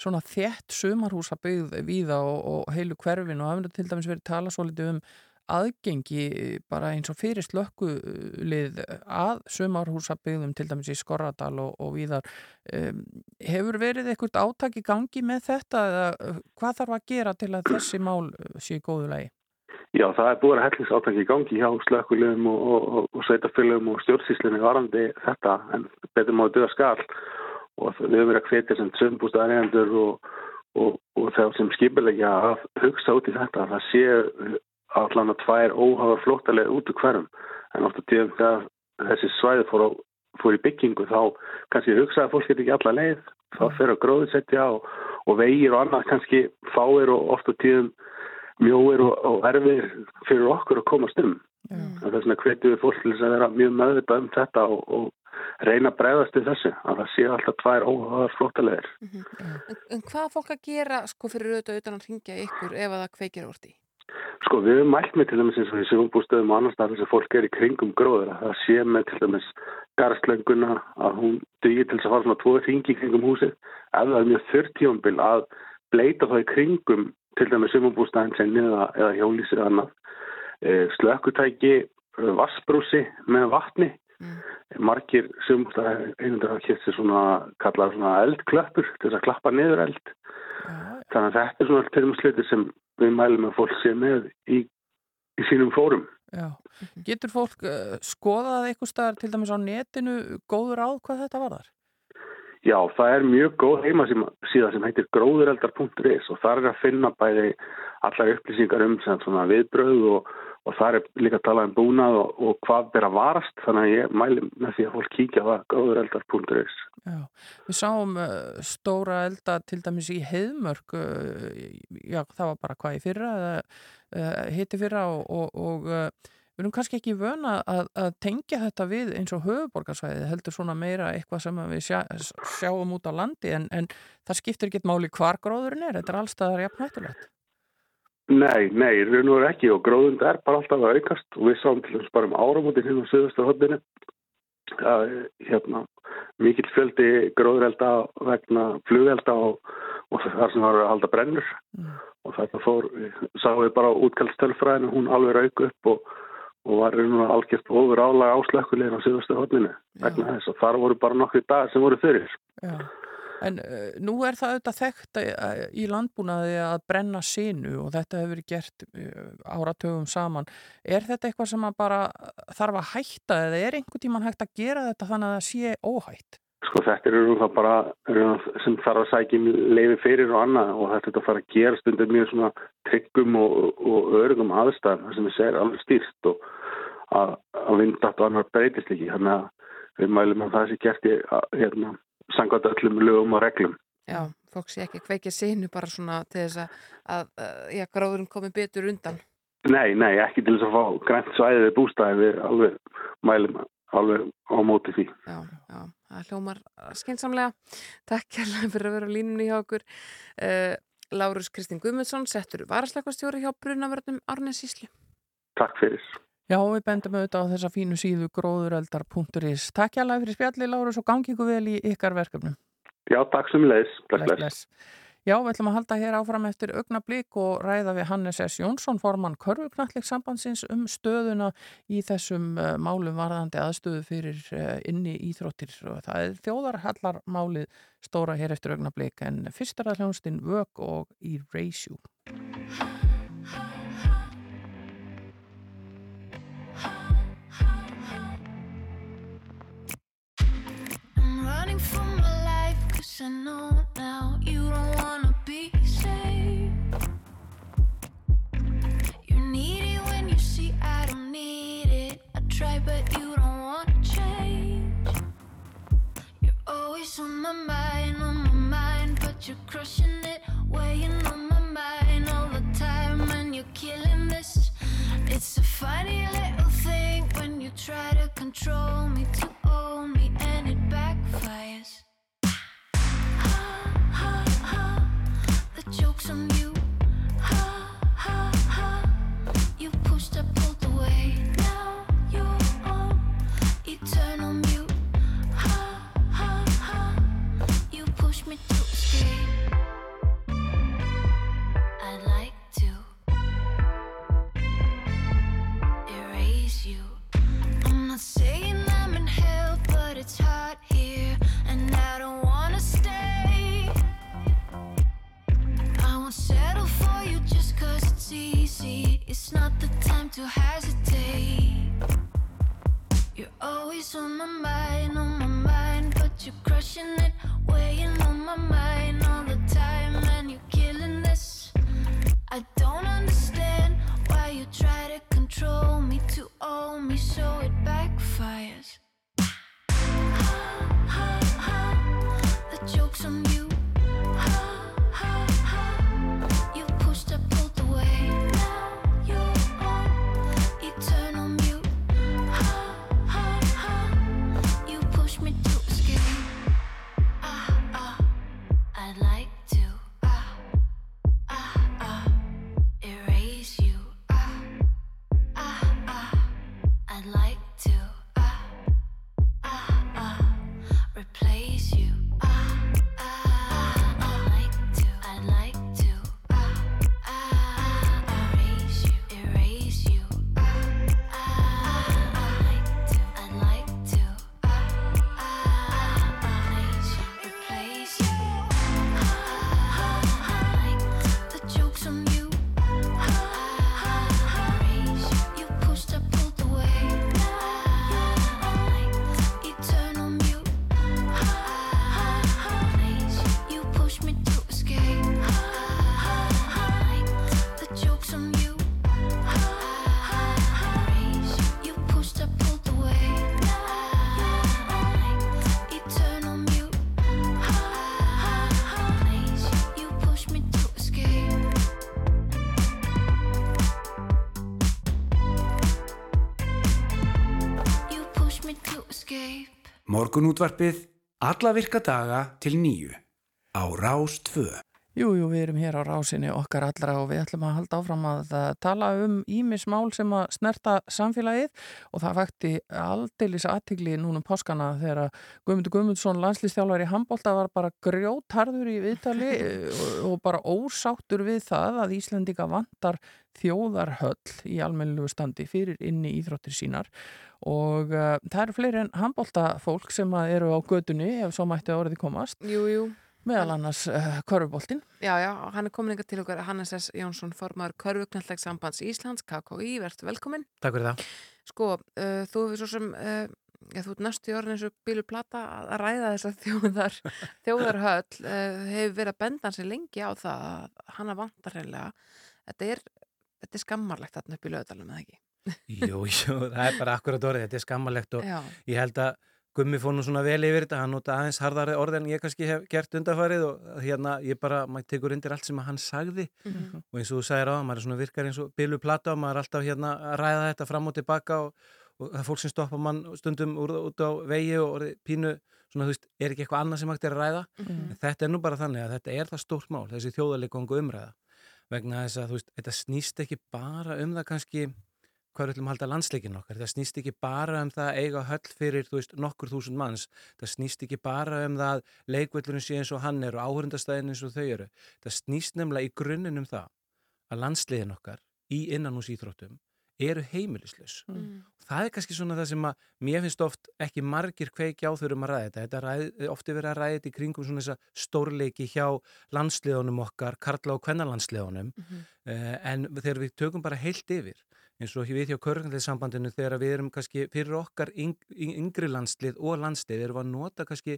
svona þétt sömarhúsa byggð víða og heilu hverfin og hafum til dæmis verið tala svo litið um aðgengi bara eins og fyrir slökkulið að sömarhúsa byggðum til dæmis í Skorradal og víðar. Um, hefur verið eitthvað átak í gangi með þetta eða hvað þarf að gera til að þessi mál sé í góðu lagi?
Já, það er búin að hellingsátaki í gangi hjá slökkulegum og, og, og sveitafélagum og stjórnsýslinni varandi þetta en betur máið döða skall. Og við höfum verið að hvetja sem sömbústaðarendur og, og þegar sem skipilegja að hugsa út í þetta. Það sé allan að tvær óhafa flóttalega út úr hverjum en ofta tíðum þegar þessi svæði fór, á, fór í byggingu þá kannski hugsa að fólk getur ekki alla leið. Þá fyrir að gróðsetja og vegir og annað kannski fáir og ofta tíðum mjóir og, og erfir fyrir okkur að komast um. Það er svona hvetið við fólk til þess að vera mjög meðvitað um þetta og, og reyna að bregðast til þessu að það sé alltaf tvær óhagar flottalegir.
Mm -hmm. en, en hvað fólk að gera sko fyrir auðvitað utan að ringja ykkur ef það kveikir úr því?
Sko við hefum mælt með til dæmis eins og í sjónbústöðum og annars þar þess að fólk er í kringum gróður að það sé með til dæmis garslönguna að hún dugir til þess að fara svona tvoð ringi kringum húsið ef það er mjög þurrtífambil að bleita þá í kringum til dæmis sumabústæðin senni eða, eða hjólísir annað e, slökkutæki, vassbrúsi með vatni mm. margir sumabústæðin einundur hafa kæft sér svona kallað svona eldklöppur til þess að klappa niður eld mm. þannig að þetta er svona dæmis sluti sem við mælum að fólk sé með í, í sínum fórum
Já. Getur fólk uh, skoðað eitthvað staðar til dæmis á netinu góður áð hvað þetta var þar?
Já, það er mjög góð heimasíða sem heitir gróðureldar.is og það er að finna bæði allar upplýsingar um svona viðbröð og, og það er líka að tala um búnað og, og hvað ber að varast. Þannig að ég mæli með því að fólk kíkja það gróðureldar.is
Já, við sáum uh, stóra elda til dæmis í heiðmörk uh, já, það var bara hvað í fyrra uh, hitti fyrra og, og við erum kannski ekki vöna að, að tengja þetta við eins og höfuborgarsvæði heldur svona meira eitthvað sem við sjá, sjáum út á landi en, en það skiptir ekki máli hvar gróðurinn er, þetta er allstaðar jafn hættulegt.
Nei, nei, raun og ekki og gróðund er bara alltaf að aukast og við sáum til þess bara um áramótin hérna á söðustu hodinu að hérna mikill fjöldi gróðurelda vegna flugelda og, og þar sem var að halda brennur mm. og þetta fór, sáum við bara útkallstölfræðinu, hún alveg rauk upp og, og var og algjört ofur álag áslökkulegin á söðustu hodinu vegna þess að þar voru bara nokkri dag sem voru fyrir.
Já. En uh, nú er það auðvitað þekkt uh, í landbúnaði að brenna sínu og þetta hefur verið gert uh, áratögum saman. Er þetta eitthvað sem bara þarf að hætta eða er einhvern tíman hægt að gera þetta þannig að það sé óhætt?
Sko þetta eru það bara sem þarf að sækja leiði fyrir og annað og þetta er að fara að gera stundir mjög svona tryggum og, og örgum aðstæðum sem við segir alveg stýrt og að, að vindat og annar breytist ekki. Þannig að við mælum að það sé gert í hérna sangvært öllum lögum og reglum.
Já, fólk sé ekki kveikja sinu bara svona til þess að, að, að já, gráðurinn komi betur undan.
Nei, nei, ekki til þess að fá grænt svæðið bústæði við alveg mælum alveg á móti því.
Já, já, það hljómar skynsamlega. Takk kærlega fyrir að vera á línunni hjá okkur. Uh, Lárus Kristinn Guðmundsson, settur varasleikastjóri hjá Brunavörnum Árnes Íslu.
Takk fyrir.
Já, við bendum auðvitað á þessa fínu síðu gróðureldar.is. Takk hjá fyrir spjalli, Lárus, og gangi ykkur vel í ykkar verkefnum.
Já, takk sem leis. Bless, bless.
Já, við ætlum að halda hér áfram eftir augnablík og ræða við Hannes S. Jónsson, formann Körfuknallik sambandsins um stöðuna í þessum uh, málum varðandi aðstöðu fyrir uh, inni íþróttir. Og það er þjóðarhallar málið stóra hér eftir augnablík en fyrst er að hljónstinn Vög og Erase You.
for my life, cause I know now you don't but you don't wanna change. You're always on my mind, on my mind, but you're crushing it, weighing on my mind all the time, and you're killing this. It's a funny little thing when you try to control me, to own me, and it It's not the time to hesitate. You're always on my mind, on my mind, but you're crushing it, weighing on my mind all the time, and you're killing this. I don't understand why you try to control
Morgunútvarpið alla virka daga til nýju á Rás 2.
Jú, jú, við erum hér á rásinni okkar allra og við ætlum að halda áfram að uh, tala um ímismál sem að snerta samfélagið og það vakti aldeilis aðtigli núna um páskana þegar Guðmundur Guðmundsson landslýstjálfari í handbólta var bara grjótharður í viðtali og, og bara ósáttur við það að Íslandika vantar þjóðarhöll í almennilugu standi fyrir inni íþróttir sínar og uh, það eru fleiri en handbólta fólk sem að eru á gödunni ef svo mætti að orðið komast
Jú, jú.
meðal annars uh, korfuboltinn
Já, já, hann er komin ykkar til okkar Hannes S. Jónsson, formaður Körfuknalleg sambands Íslands, KKÍ, verðstu velkomin.
Takk fyrir það.
Sko, uh, þú hefur svo sem, uh, já, þú ert næstu í orðin eins og bílu plata að ræða þess að þjóðar, þjóðarhöll, uh, hefur verið að benda hans lengi á það að hana vantar reyðlega. Þetta er, þetta er skammarlegt þarna upp í löðalum, eða ekki?
Jú, jú, það er bara akkurat orðið, þetta er skammalegt og
Já.
ég held að Gummi fór nú svona vel yfir þetta, hann nota aðeins harðari orð en ég kannski hef gert undarfarið og hérna ég bara, maður tekur undir allt sem að hann sagði
Mhm.
og eins og þú sagðir á, maður er svona virkar eins og bilu plata og maður er alltaf hérna að ræða þetta fram og tilbaka og, og það er fólk sem stoppa mann stundum úr, út á vegi og orðið pínu svona þú veist, er ekki eitthvað annað sem hægt er að ræða
Mhm.
en þetta er nú bara þannig að þetta er það stórt mál, þessi þjóðarleikongu umræða vegna þess að þú veist, þetta snýst ekki bara um það kannski hvað ætlum að halda landsleikin okkar. Það snýst ekki bara um það að eiga höll fyrir, þú veist, nokkur þúsund manns. Það snýst ekki bara um það að leikvöllurinn sé eins og hann er og áhörundastæðin eins og þau eru. Það snýst nefnilega í grunninn um það að landsleikin okkar í innanús íþróttum eru heimilislaus.
Mm.
Það er kannski svona það sem að mér finnst oft ekki margir kveiki á þurfum að ræða þetta. Þetta er ræð, ofti verið að ræða þetta í kringum svona þessa stórleiki hjá landsliðunum okkar, karla og kvennalandsliðunum
Mhm.
uh, en þegar við tökum bara heilt yfir eins og við hjá Körganleisambandinu þegar við erum kannski fyrir okkar yng, yngri landslið og landslið erum við að nota kannski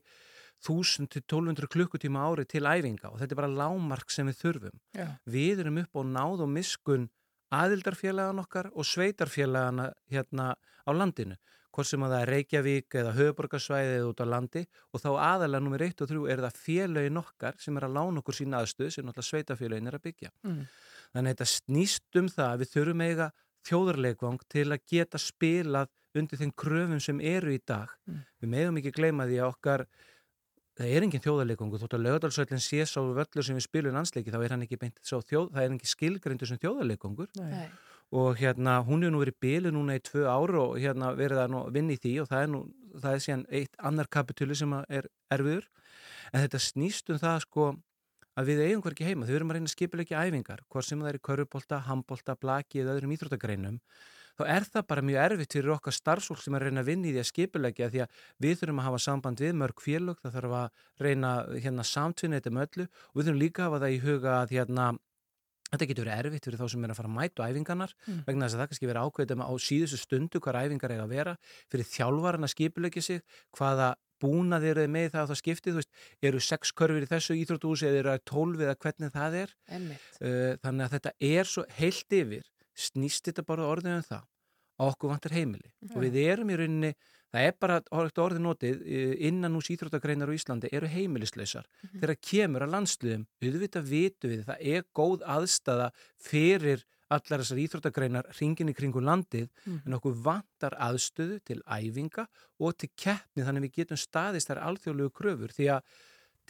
1000-1200 klukkutíma ári til æfinga og þetta er bara lámark sem við þurfum.
Já.
Við erum upp á náð og miskun aðildarfélagan okkar og sveitarfélagana hérna á landinu hvort sem að það er Reykjavík eða höfuborgarsvæði eða út á landi og þá aðalega nummer 1 og 3 er það félagin okkar sem er að lána okkur sína aðstöð sem náttúrulega sveitafélagin er að byggja.
Mm.
Þannig að þetta snýst um það að við þurfum eiga þjóðarleikvang til að geta spilað undir þeim kröfum sem eru í dag.
Mm.
Við meðum ekki gleyma því að okkar það er engin þjóðarleikungu, þótt að lögadalsvöllin sé sá völlur sem við spilum landsleiki þá er hann ekki beint sá þjóð, það er ekki skilgrindu sem þjóðarleikungur
Nei.
og hérna hún er nú verið bílu núna í tvö ár og hérna verið að nú vinna í því og það er nú, það er síðan eitt annar kapitúli sem að er erfiður en þetta snýst um það sko að við eigum hverki heima, þau erum að reyna að skipilegja æfingar, hvort sem það er í körubólta, handbólta, blaki eða öðrum íþróttagreinum þá er það bara mjög erfitt fyrir okkar starfsfólk sem er að reyna að vinna í því að skipilegja því að við þurfum að hafa samband við mörg félög, það þarf að reyna hérna samtvinna þetta með öllu og við þurfum líka að hafa það í huga að hérna Þetta getur verið erfitt fyrir þá sem er að fara að mæta æfingarnar
Mm.
vegna þess að það kannski verið ákveðum á síðustu stundu hvar æfingar eiga að vera fyrir þjálfaran að skipulegja sig hvaða búnað eru þið með það að það skiptið, þú veist, eru sex körfur í þessu íþróttúsi eða eru það tólf eða hvernig það er.
Einmitt.
uh, þannig að þetta er svo heilt yfir snýst þetta bara orðið um það að okkur vantar heimili. Og við erum í rauninni, það er bara orðið notið uh, innan úr síþróttagreinar á Íslandi eru heimilislausar. Þegar kemur að landsliðum, auðvitað vitu við það er góð aðstafa fyrir allar þessar íþróttagreinar ringin í kringu landið en okkur vantar aðstöðu til æfinga og til keppni þannig við getum staðist þær alþjóðlegu kröfur því að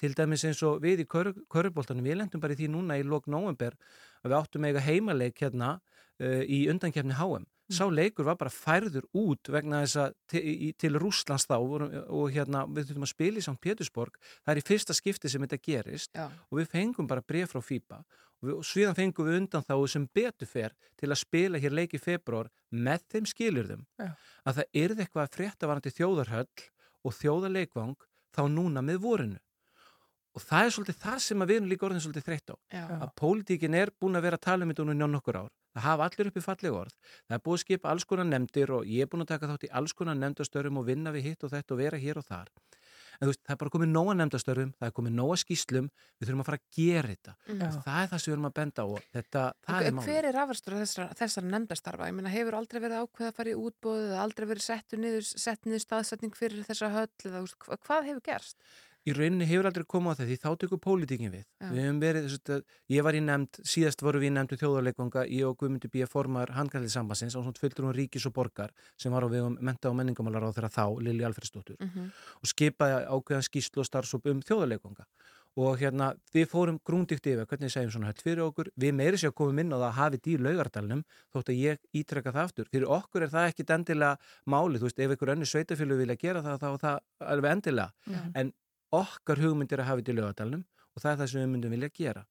til dæmis eins og við í köruboltanum við lendum bara í því núna í lok november að við áttum eiga heimaleik hérna uh, í undankefni HM sá leikur var bara færður út vegna þess að til, til Rúslands þá og, og hérna við þurfum að spila í St. Petersburg það er í fyrsta skipti sem þetta gerist
Já.
og við fengum bara bref frá FIBA og, sviðan fengum við undan þá sem betur fer til að spila hér leik í februar með þeim skilurðum
Já.
að það yrði eitthvað að frétta varandi þjóðarhöll og þjóðarleikvang þá núna með vorinu. Og það er svolítið það sem að við erum líka orðin svolítið þreytt á.
Já.
að pólitíkin er búin að vera að tala um þetta núna nokkur ár. Það hafa allir uppi falleg orð. Það er búið að skipa alls konar nefndir og ég er búin að taka þátt í alls konar nefndastörum og vinna við hitt og þetta og vera hér og þar en þú veist, það er bara komið nóga nefndastörum það er komið nóga skýslum, við þurfum að fara að gera þetta og það er það sem við erum að benda á og þetta, það er
En
málið
Hver er afastur þessar, þessar nefndastarfa? Ég meina, hefur aldrei verið ákveð að fara í útbóð eða aldrei verið settu niður, sett niður staðsetning fyrir þessa höll eða hvað hefur gerst?
Í rauninni hefur aldrei komið á það því þá tekur pólitíkin við.
Já.
Við verið, að, ég var í nefnd, síðast voru við í nefndu þjóðarleikvanga, ég og Guðmundur B. formar handkallið sambansins á svona fylgdur hún ríkis og borgar sem var á vegum menta og menningamálar á þeirra þá, Lili Alfredsdóttur
Mhm.
og skipaði ákveðan skýslu og starfsóp um þjóðarleikvanga og hérna við fórum grúndíkt yfir hvernig við segjum svona höll fyrir okkur við meiri sér að komum inn á það að hafi dýr laugardalnum þótt að ég ítrekka það aftur fyrir okkur er það ekki endilega máli þú veist ef einhver önnu sveitafjölu vilja gera það þá er það alveg endilega
Mhm.
en okkar hugmynd er að hafa þetta í laugardalnum og það er það sem við myndum vilja gera.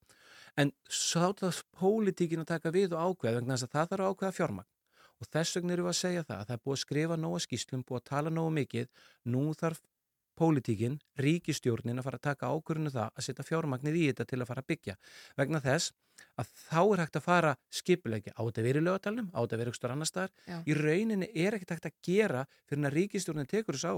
En það pólitíkin að taka við og ákveða vegna þess að það þarf að ákveða fjármagn. Og þess vegna erum við að segja það að það er búið að skrifa nóga skýslum, búið að tala nógu mikið. Nú þarf pólitíkin, ríkistjórnin að fara að taka ákvörðinu það að setja fjármagnir í þetta til að fara að byggja. Vegna þess að þá er hægt að fara skipulegja á þetta verið lögatalnum, á þetta verið ekstra annar staðar í rauninni er ekkert hægt að gera fyrir að ríkistjórnin tekur þessu á,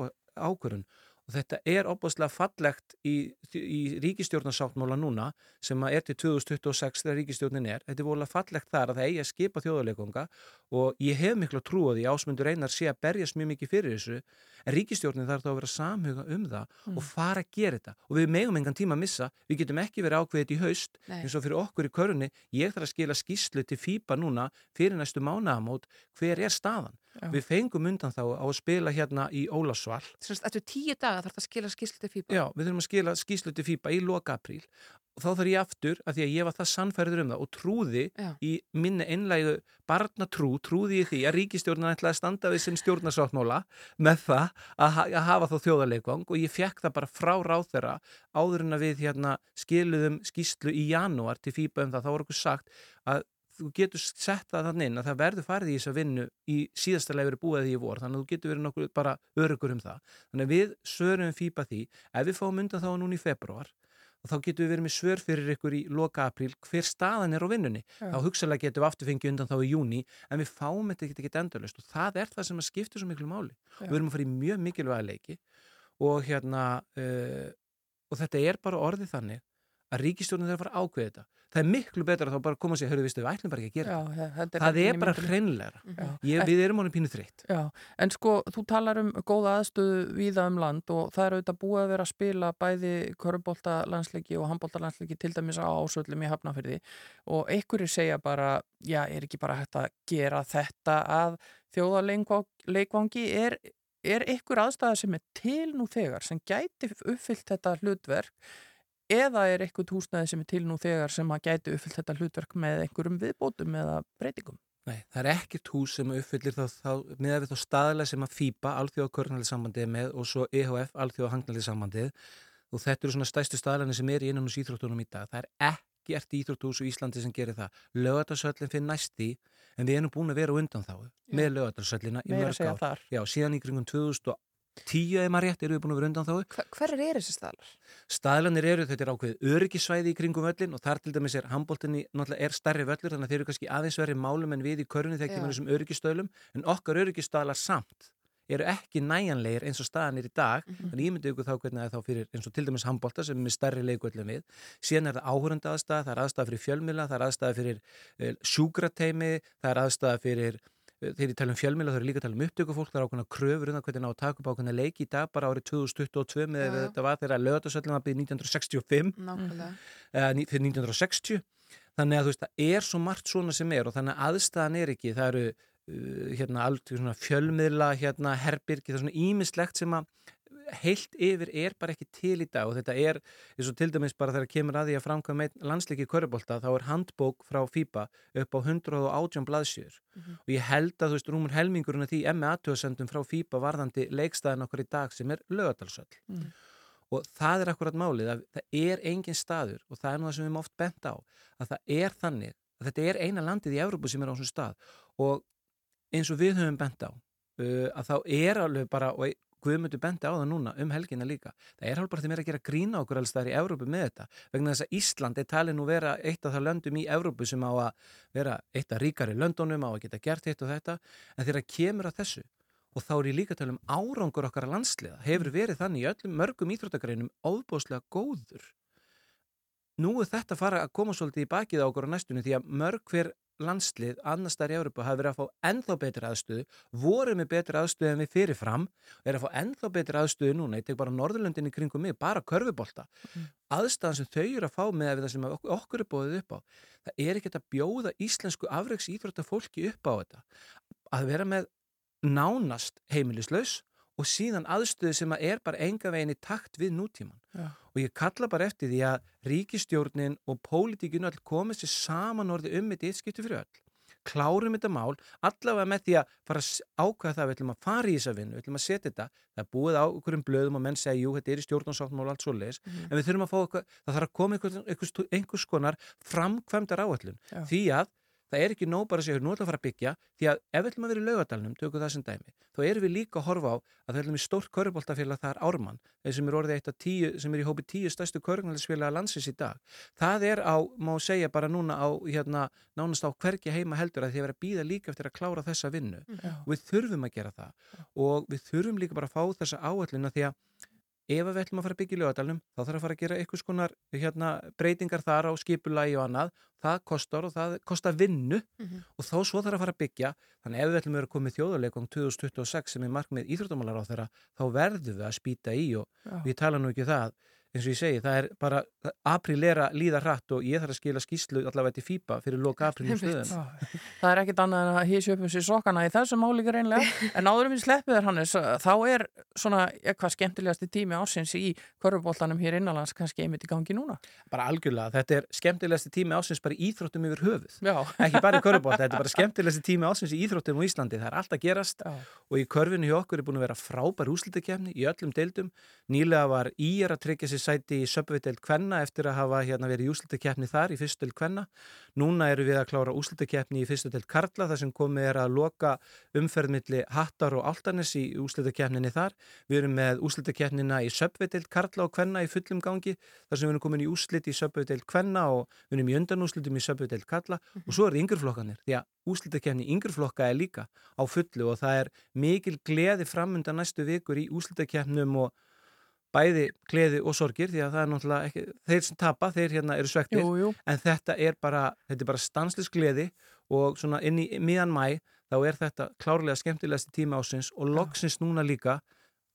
ákvörðun og þetta er opaslega fallegt í, í ríkistjórnarsáttmála núna sem að er til 2026 þegar ríkistjórnin er, þetta er volið fallegt þar að það eigi að skipa þjóðuleikonga og ég hef miklu að trúa því ásmundur einar sé að berjast mjög mikið fyrir þessu en ríkistjórnin þarf þá að vera samhuga um það
Mm.
og fara að gera þetta og við megum engan tíma að missa, við getum ekki verið ákveðið í haust
Nei.
eins og fyrir okkur í körunni ég þarf að skila skýslu til FIBA núna fyrir næstu mánaðamót hver er staðan
Já.
við fengum undan þá á að spila hérna í Ólasval
Semst, eftir tíu daga þarf það að skila skýrslu til FIBA
Já, við þurfum að skila skýslu til FIBA í loka apríl og þá þarf ég aftur að því að ég var það sannfærður um það og trúði
Já.
í minni einlægu barnatrú, trúði ég því að ríkistjórnan ætlaði að standa við sinn stjórnarsáttmála með það að, ha að hafa þá þjóðarleikvang og ég fekk það bara frá ráð þeirra áður en að við hérna skiluðum skýslu í janúar til FIBA um það, þá var okkur sagt að þú getur sett það þannig inn að það verður farið í þess að vinnu í síðasta verið búið því í vor, þannig að þú getur verið nokkuð bara örugur um það. Þannig að við svörum FIBA því, ef við fáum undan þá núna í februar, og þá getum við verið með svör fyrir ykkur í loka apríl hver staðan er á vinnunni.
Já.
Þá hugsalega getum við aftur fengið undan þá í júni, en við fáum þetta ekki endurlust og það er það sem að skipta svo miklu máli.
Já.
Við erum að fara í mjög mikilvæga leiki og hérna uh, og þetta er bara orðið þannig að ríkistjórnum þarf að fara ákveða þetta. Það er miklu betra að þá bara koma og segja, hörru, viðstu, við ætlum bara ekki að gera
Já,
þetta. Það
inn
er bara. Ég,
En-
við erum honum pínu þreytt.
Já, en sko, þú talar um góða aðstöðu víða um land og það er auðvitað búið að vera að spila bæði körubólta landsleiki og handbólta landsleiki til dæmis á ásöldum í Hafnafyrði og einhverju segja bara, já, er ekki bara hægt að gera þetta að þjóðarleikvangi? Er, er einhver aðstæða sem er til nú þegar sem gæti uppfyllt þetta hlutverk eða er einhvern húsnæði sem er til nú þegar sem að gæti uppfyllt þetta hlutverk með einhverjum viðbótum eða breytingum?
Nei, það er ekkert hús sem uppfyllir þá, þá með við þá staðilega sem að FIBA, Alþjóða Körnalið með og svo EHF, Alþjóða Hangnalið sambandið og þetta eru svona stæstu staðilegni sem er í innan hús íþróttunum í dag. Það er ekkert íþrótthús í Íslandi sem gerir það. Lögatarsöllin fyrir næsti en við erum búin að vera undan þá með lögatarsöllina í mörg ár. Já, síðan í kringum 2010 ef maður rétt erum við búin að vera undan þá.
Hver, er þessi staðlar?
Staðlanir eru, þetta er ákveðið öryggisvæði í kringum völlin og þar til dæmis er handbóltinni náttúrulega er stærri völlur þannig að þeir eru kannski aðeins verið málum en við í körunni þegar kemur þessum öryggisstöðlum en okkar öryggisstaðlar samt eru ekki næjanlegir eins og staðan er í dag
Mhm.
þannig ég myndi ykkur þá hvernig er þá fyrir eins og til dæmis handbólta sem er með stærri leikvöllum við síðan er það áhörunda aðstæða, það er aðstæða fyrir fjölmila það er aðstæða fyrir uh, sjúkrateimi það er aðstæða fyrir þegar ég tala um fjölmila, það eru líka að tala um upptökufólk það er ákveðna kröfur um það hvernig ná að taka upp ákveðna leiki í dag bara árið 2022 með
já.
þetta var þegar lögatarsöllin var byrð 1965
Nákvæmlega.
ní- fyrir 1960 þannig að þú veist, það er svo margt svona sem er og þannig að aðstæðan er ekki það eru uh, hérna allt svona fjölmiðla hérna herbyrgi, það er svona ímislegt sem að heilt yfir er bara ekki til í dag og þetta er, eins og til dæmis bara þegar kemur að því að framkvæma einn landsleiki körubólta þá er handbók frá FIBA upp á 118 blaðsjör
Mhm.
og ég held að þú veist, rúmur helmingurinn af því emmi aðtöðsendum frá FIBA varðandi leikstæðin okkur í dag sem er lögadalsöll
Mm.
og það er akkurat málið að það er engin staður og það er nú það sem við erum oft bent á að það er þannig að þetta er eina landið í Evrópu sem er á þessum stað og eins og við höfum bent á uh, að þá er alveg bara og Guðmundur benti á það núna um helgina líka. Það er bara þeim er að gera grína okkur alls þar í Evrópu með þetta vegna þess að Ísland er talið nú vera eitt af það löndum í Evrópu sem á að vera eitt af ríkari löndunum á að geta gert eitt og þetta. En þegar kemur að þessu og þá er ég líka að tala um árangur okkar að landsliða hefur verið þannig í öllum mörgum íþróttagreinum óbúslega góður. Nú er þetta fara að koma svolítið í bakið á okkur á næstunni því að mörg hver landslið annars þar í Európa hafi verið að fá ennþá betri aðstöðu, voru með betri aðstöðu en við fyrirfram er að fá ennþá betri aðstöðu núna, ég tek bara Norðurlöndin í kringum mig, bara körfubolta mm. aðstæðan sem þau eru að fá með það sem okkur er bóðið upp á það er ekki að bjóða íslensku afreiks íþrótta fólki upp á þetta að vera með nánast heimilislaus og síðan aðstöðu sem að er bara enga veginn í takt við nútíman Já. Og ég kalla bara eftir því að ríkistjórnin og pólitíkinu all komið sér saman orði um þetta eitt skiptu fyrir öll. Klárum þetta mál, allavega með því að fara að ákvæða það, við ætlum að fara í þessa vinnu, við ætlum að setja þetta, það er búið á okkurum blöðum og menn segja, jú, þetta er í stjórnarsáttmál og allt svo leiðis, mm. en við þurfum að fá eitthvað, það þarf að koma einhvers, einhvers, konar framkvæmdar áallun, því að það er ekki nóg bara að segja, nú ætlum við að fara að byggja því að ef við ætlum að vera í laugadalunum, tökum það sem dæmi þá erum við líka að horfa á að það ætlum í stórt körubóltafélag, það er Ármann þeir sem er orðið eitt af tíu, sem er í hópi tíu stærstu körubóltafélag landsins í dag. Það er á, má segja bara núna á hérna, nánast á hvergi heima heldur að því að vera að býða líka eftir að klára þessa vinnu. Og við þurfum að gera það. Og við þurfum líka bara að fá þessa áallina því að ef við ætlum að fara að byggja í lögadalunum þá þarf að fara að gera einhvers konar hérna, breytingar þar á skipulagi og annað það kostar og það kostar vinnu mm -hmm. og þá svo þarf að fara að byggja þannig ef við ætlum að vera komið þjóðuleikum 2026 sem er markmið íþróttamálar á þeirra þá verðum við að spýta í og Já. við tala nú ekki um það eins og ég segi, það er bara aprílera líða hratt og ég þarf að skila skýslu allavega til FIBA fyrir loka aprílum stöðun
Það er ekkit annað en að hísja upp um sér sokkana í þessu máli reynlega, en áðurum við sleppið þér Hannes, þá er svona eitthvað skemmtilegasti tími ásins í korfubóltanum hér innanlands kannski einmitt í gangi núna?
Bara algjörlega, þetta er skemmtilegasti tími ásins bara í íþróttum yfir höfuð. Já. ekki bara í korfubólt, þetta er bara skemmtilegasti tími ásins í íþróttum í Íslandi, það er allt að gerast Já. og í korfinu hjá okkur er búin að vera frábær úslitakefni í öllum deildum, nýlega var í er að tryggja sér sæti í söpveitel Kvenna eftir að hafa hérna, verið í úslutakefni þar í fyrstu del Kvenna. Núna eru við að klára úslutakefni í fyrstu del Karla þar sem komið er að loka umferðmiðli Hattar og Altanes í úslutakefninni þar. Við erum með úslutakefnina í söpveitel Karla og Kvenna í fullum gangi þar sem við erum komin í úslit í söpveitel Kvenna og við erum í undanúslitum í söpveitel Karla -hmm. og svo eru yngreflokkanir því að úslutakefni yngreflokka er líka á fullu og það er mikil gleði framönda næstu vikur í úslutakefnum og bæði gleði og sorgir því að það er náttúrulega ekki, þeir sem tapa, þeir hérna eru svektir jú, jú. en þetta er bara, þetta er bara stanslis gleði og svona inn í miðan mæ þá er þetta klárlega skemmtilegasti tíma ásins og loksins núna líka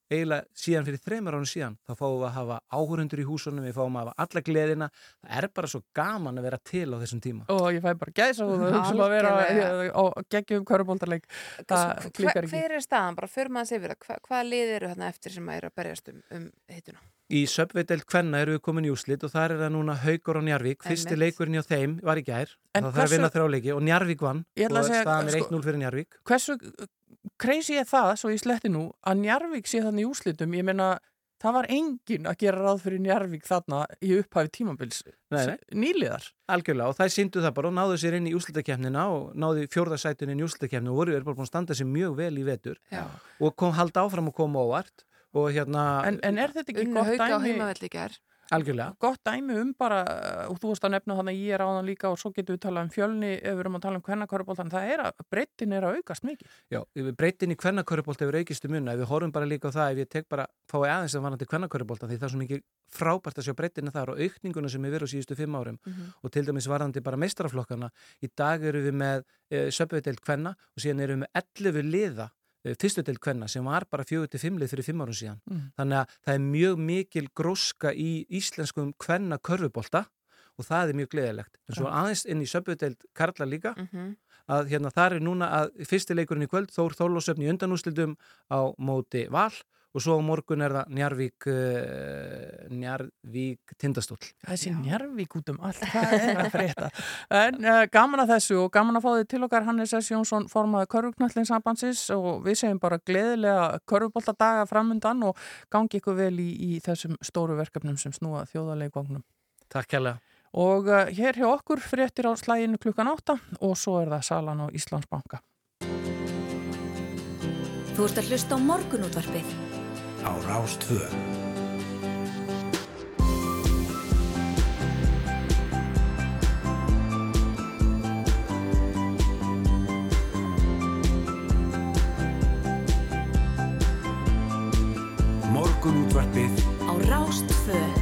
eiginlega síðan fyrir þreymar ánum síðan þá fáum við að hafa áhörundur í húsunum við fáum að hafa alla gleðina. Það er bara svo gaman að vera til á þessum tíma.
Og ég fæ bara gæsa og það hugsa að vera á geggjum hverjabóldarleik
hver er staðan, bara fyrir maður að segja fyrir það hvaða lið eru þarna eftir sem að eru að berjast um, um hittuna?
Í söpveitelt Kvenna eru við komin í úslit og þar er það núna Haugur og Njarvík fyrsti leikurinn hjá þeim var í gær. Það þarf að vinna þrjáleiki og Njarvík vann og staðan er 1-0 sko, fyrir Njarvík
Hversu crazy er það, svo ég sletti nú, að Njarvík sé þannig í úslitum, ég meina það var engin að gera ráð fyrir Njarvík þarna í upphæfi tímabils nýliðar.
Algjörlega og það síndu það bara og náðu sér inn í úslitakefnina og náðu fjórðarsætun inn í úslitakefnina og voru verið bara búin að standa sér mjög vel í vetur Já. og kom halda áfram og koma óvart og hérna...
En, en er þetta ekki gott
dæmi?
Algjörlega.
Gott dæmi um bara, og þú veist að nefna þannig að ég er á þann líka og svo getur við talað um fjölni ef við erum að tala um kvennakörubóltan, það er að breytin er að aukast mikið.
Já, breytin í kvennakörubólta hefur aukistu munna, ef við horfum bara líka á það, ef ég tek bara, fái aðeins að vanandi kvennakörubóltan því það er svo mikið frábært að sjá breytina þar og aukninguna sem við verum síðustu fimm árum mm -hmm. og til dæmis varandi bara meistraflokkana, í dag eru við með e, söpveitel kvenna og síðan eru við með 11 liða Eh, fyrstu til kvenna sem var bara fjögur til fimmlið fyrir fimm árum síðan. Mm. Þannig að það er mjög mikil gróska í íslenskum kvenna körfubólta og það er mjög gleðilegt. En svo aðeins inn í söpudeld Karla líka mm -hmm. að hérna þar er núna að fyrstileikurinn í kvöld Þór Þórlósöfni í undanúslitum á móti Val og svo á morgun er það Njarvík uh, Njarvík tindastól
Þessi Njarvík út um allt það er að frétta? En uh, gaman að þessu og gaman að fá þið til okkar Hannes S. Jónsson formaði Körvugnallinsambansins og við segjum bara gleðilega körvuboltadaga framundan og gangi ykkur vel í, í þessum stóru verkefnum sem snúa þjóðarleikvagnum
Takk kærlega.
Og uh, hér hjá okkur fréttir á slæginu klukkan 8 og svo er það Salan og Íslandsbanka.
Þú ert að hlusta á morgunútvarpið
á Rástvö.
Morgun útvarpið á Rástvö.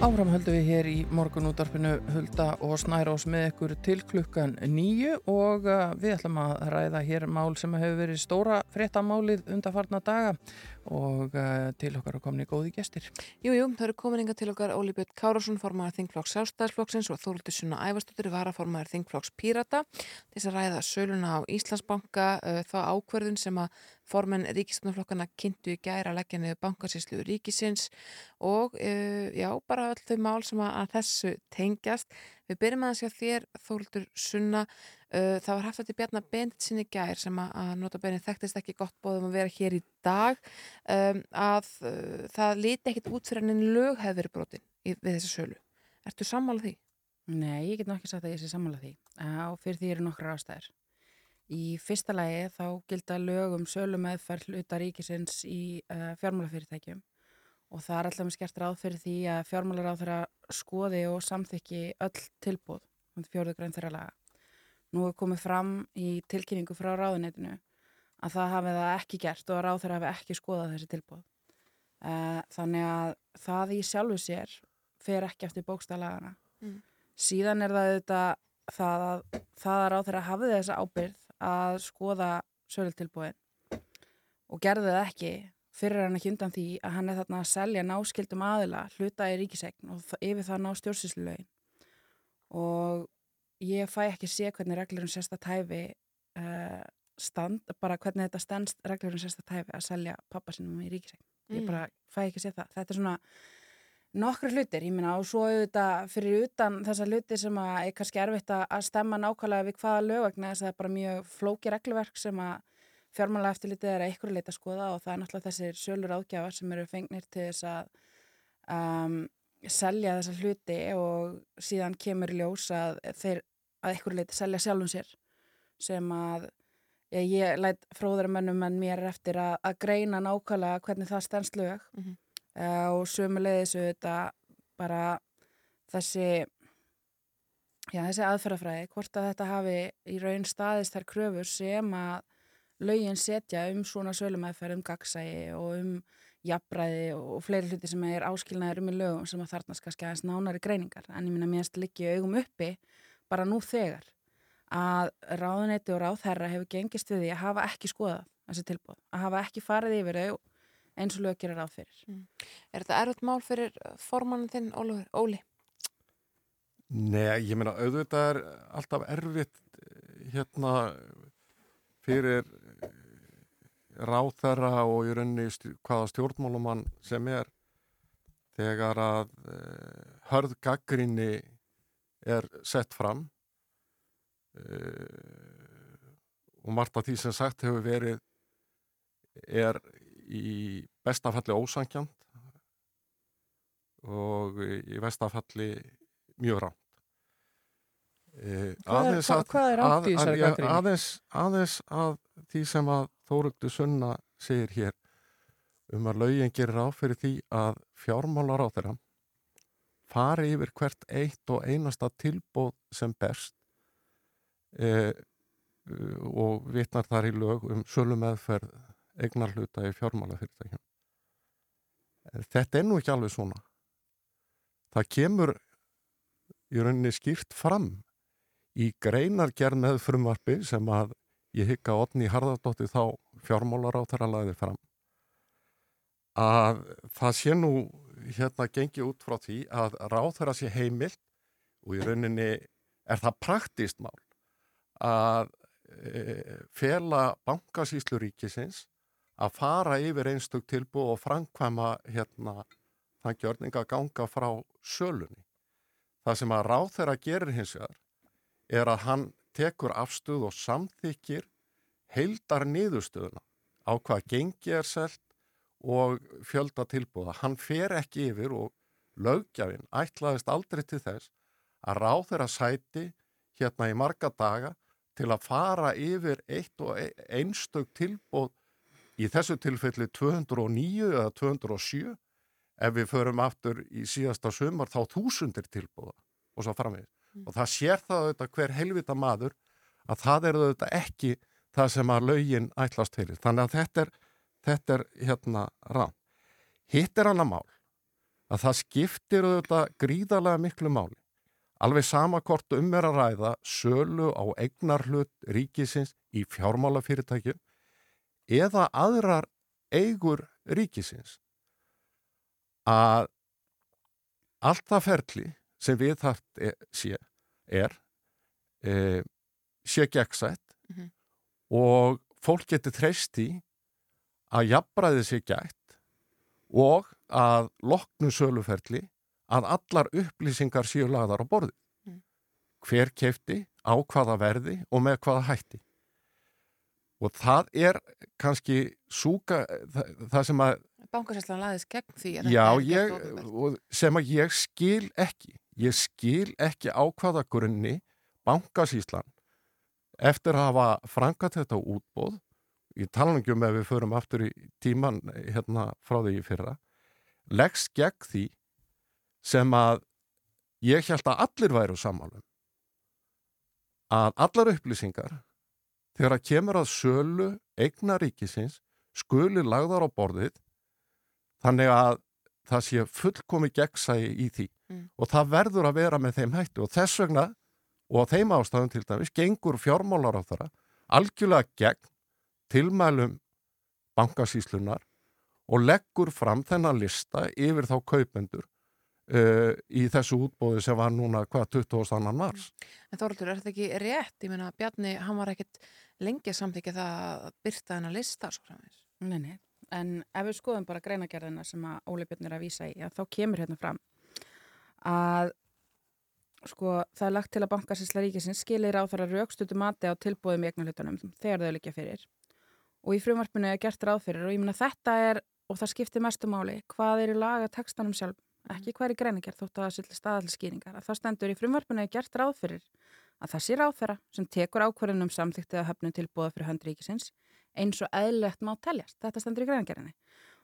Áfram höldum við hér í morgunútarpinu Hulda og Snærós með ykkur til klukkan nýju og uh, við ætlum að ræða hér mál sem hefur verið stóra fréttamálið undarfarna daga og uh, til okkar er komin í góði gestir.
Jú, jú, það eru komin inga til okkar Óli Björn Kárásson, formaður Þingflokks Sjálfstæðisflokksins og Þóruldur Sunna Ævarsdóttir vara formaður Þingflokks Pírata til að ræða söluna á Íslandsbanka uh, þá ákverðun sem að formen ríkistunarflokkana kynntu í gæra að leggja niður bankasíslu ríkisins og uh, já, bara öll þau mál sem að, að þessu tengjast. Við byrjum að sjá þér, Þóruldur Sunna, það var haft þetta í Bjarnar Bendit sinni gær sem að, nota benið þekktist ekki gott bóðum að vera hér í dag, um, að uh, það líti ekkit út fyrir enn lög hefur verið brotin í, við þessu sölu. Ertu sammála því?
Nei, ég get nokkið sagt að ég sé sammála því og fyrir því eru nokkra ástæður. Í fyrsta lagi þá gilda lögum sölu meðferð hluta ríkisins í uh, fjármálafyrirtækjum og það er alltaf með skert ráð fyrir því að fjármálar á þeirra skoði og samþykki öll tilbúð, fjóruðu grein þeirra laga. Nú er komið fram í tilkynningu frá ráðunetinu að það hafi það ekki gert og að ráð þeirra hafi ekki skoðað þessi tilbúð. Uh, þannig að það í sjálfu sér fer ekki eftir bókstælagana.
Mm.
Síðan er það auðvitað það að það að ráð þeirra hafið þessa ábyrð að skoða sölutilbúin og gerði það ekki fyrir hann ekki undan því að hann er þarna að selja náskildum aðila hluta í ríkisegn og yfir það ná stjórnsýslulögin og ég fæ ekki sé hvernig reglurinn sérsta tæfi uh, stand, bara hvernig þetta stendst reglurinn sérsta tæfi að selja pappa sinum í ríkisegn ég bara fæ ekki sé það. Þetta er svona nokkru hlutir, ég minna og svo auðvitað fyrir utan þessa hluti sem að er kannski erfitt að stemma nákvæmlega við hvaða lögvegna þess að það er bara mjög flóki reglverk sem að fjármála eftirlitið er að ykkur leita að skoða og það er náttúrulega þessir sölur ágjafar sem eru fengnir til þess að um, selja þessa hluti og síðan kemur ljós að þeir að ykkur leita selja sjálfum sér sem að ég, ég læt fróðarmennum en mér eftir að, að greina nákvæmlega hvernig það stendst lög
Mm -hmm.
Uh, og sömulegðis auðvitað bara þessi já, þessi aðferðafræði hvort að þetta hafi í raun staðist þær kröfur sem að lögin setja um svona sölumæðferð um gagsægi og um jafnbræði og fleiri hluti sem er áskilnaður um í lögum sem að þarnast kannski aðeins nánari greiningar en ég minna mérst liggi augum uppi bara nú þegar að ráðunetti og ráðherra hefur gengist við því að hafa ekki skoðað þessi tilbúð, að hafa ekki farið yfir þau eins og lög gerir ráð fyrir.
Mm. Er þetta erfitt mál fyrir formannin þinn, Óli? Óli?
Nei, ég meina auðvitað er alltaf erfitt hérna fyrir ráþæra og í rauninni hvaða stjórnmálumann sem er þegar að uh, hörð gaggrinni er sett fram uh, og margt af því sem sagt hefur verið er í bestafalli ósankjant og í vestafalli mjög rámt. Eh,
Hvað er- rámt í þessari?
Aðeins, aðeins að því sem að Þórugdu Sunna segir hér um að laugin gerir á fyrir því að fjármálar á þeirra fari yfir hvert eitt og einasta tilbóð sem berst eh, og vitnar þar í lög um sölu meðferð eignar hluta í fjármálafyrirtækjum. Þetta er nú ekki alveg svona. Það kemur í rauninni skýrt fram í greinargerð með frumvarfi sem að ég hygga Otni Harðardótti þá fjármálar á þeirra lagði fram að það sé nú hérna gengi út frá því að ráð þeirra sé heimilt og í rauninni er það praktist mál að e, fela bankasýslu ríkisins að fara yfir einstök tilbúð og framkvæma hérna þann gjörning að ganga frá sölunni. Það sem að ráð þeirra gerir hins vegar er að hann tekur afstuð og samþykir heildar niðurstöðuna á hvað gengi er selt og fjölda tilbúða. Hann fer ekki yfir og lögjafinn ætlaðist aldrei til þess að ráð þeirra sæti hérna í marga daga til að fara yfir eitt og einstök tilbúð í þessu tilfelli 209 eða 207 ef við förum aftur í síðasta sumar þá þúsundir tilbúða og svo framvegir. Og það sér það auðvitað hver helvita maður að það er auðvitað ekki það sem að laugin ætlast fyrir. Þannig að þetta er, þetta er hérna rann. Hitt er annar mál að það skiptir auðvitað gríðarlega miklu máli. Alveg sama hvort um er að ræða sölu á eignarhlut ríkisins í fjármálafyrirtækjum eða aðrar eigur ríkisins að allt það ferli sem við þart er, sé, er e, sé gegnsætt
Mhm.
og fólk getur treyst í að jafnbræði sé gætt og að loknu söluferli að allar upplýsingar séu lagðar á borði.
Mm.
Hver kefti, á hvaða verði og með hvaða hætti. Og það er kannski súka, það, það sem að
Bankasæslan laðist gegn því
Já, ég, sem að ég skil ekki. Ég skil ekki á hvaða grunni bankasíslan eftir að hafa frangat þetta útbóð í talningum ef við förum aftur í tíman hérna frá því fyrra leggst gegn því sem að ég held að allir væru sammálum að allar upplýsingar þegar að kemur að sölu eigna ríkisins skuli lagðar á borðið þannig að það sé fullkomi gegnsægi í því
Mm.
og það verður að vera með þeim hættu og þess vegna og á þeim ástæðum til dæmis gengur fjármálar á þeirra algjörlega gegn tilmælum bankasíslunar og leggur fram þennan lista yfir þá kaupendur uh, í þessu útbóði sem var núna hvað 22. mars.
En Þorvaldur, er þetta ekki rétt? Ég meina, Bjarni, hann var ekkit lengi samþykja það að byrta þennan lista svo framins.
Nei, nei. En ef við skoðum bara greinagerðina sem að Óli Björn er að vísa í, að þá kemur hérna fram að sko, það er lagt til að bankasísla ríkisins skilir á þar að raukstutu mati á tilbúðum í eignarhlutunum þegar þau liggja fyrir. Og í frumvarpinu er gert ráð fyrir og ég meina þetta er, og það skiptir mestu máli, hvað er í laga textanum sjálf, ekki hvað er í greinagerð þótt að það sýtli staðalli skýringar. Að það stendur í frumvarpinu er gert ráð fyrir að það sé ráð þeirra sem tekur ákvarðunum samþyktið að höfnu tilbúða fyrir hönd ríkisins eins og eðlilegt má teljast. Þetta stendur í greinagerðinni.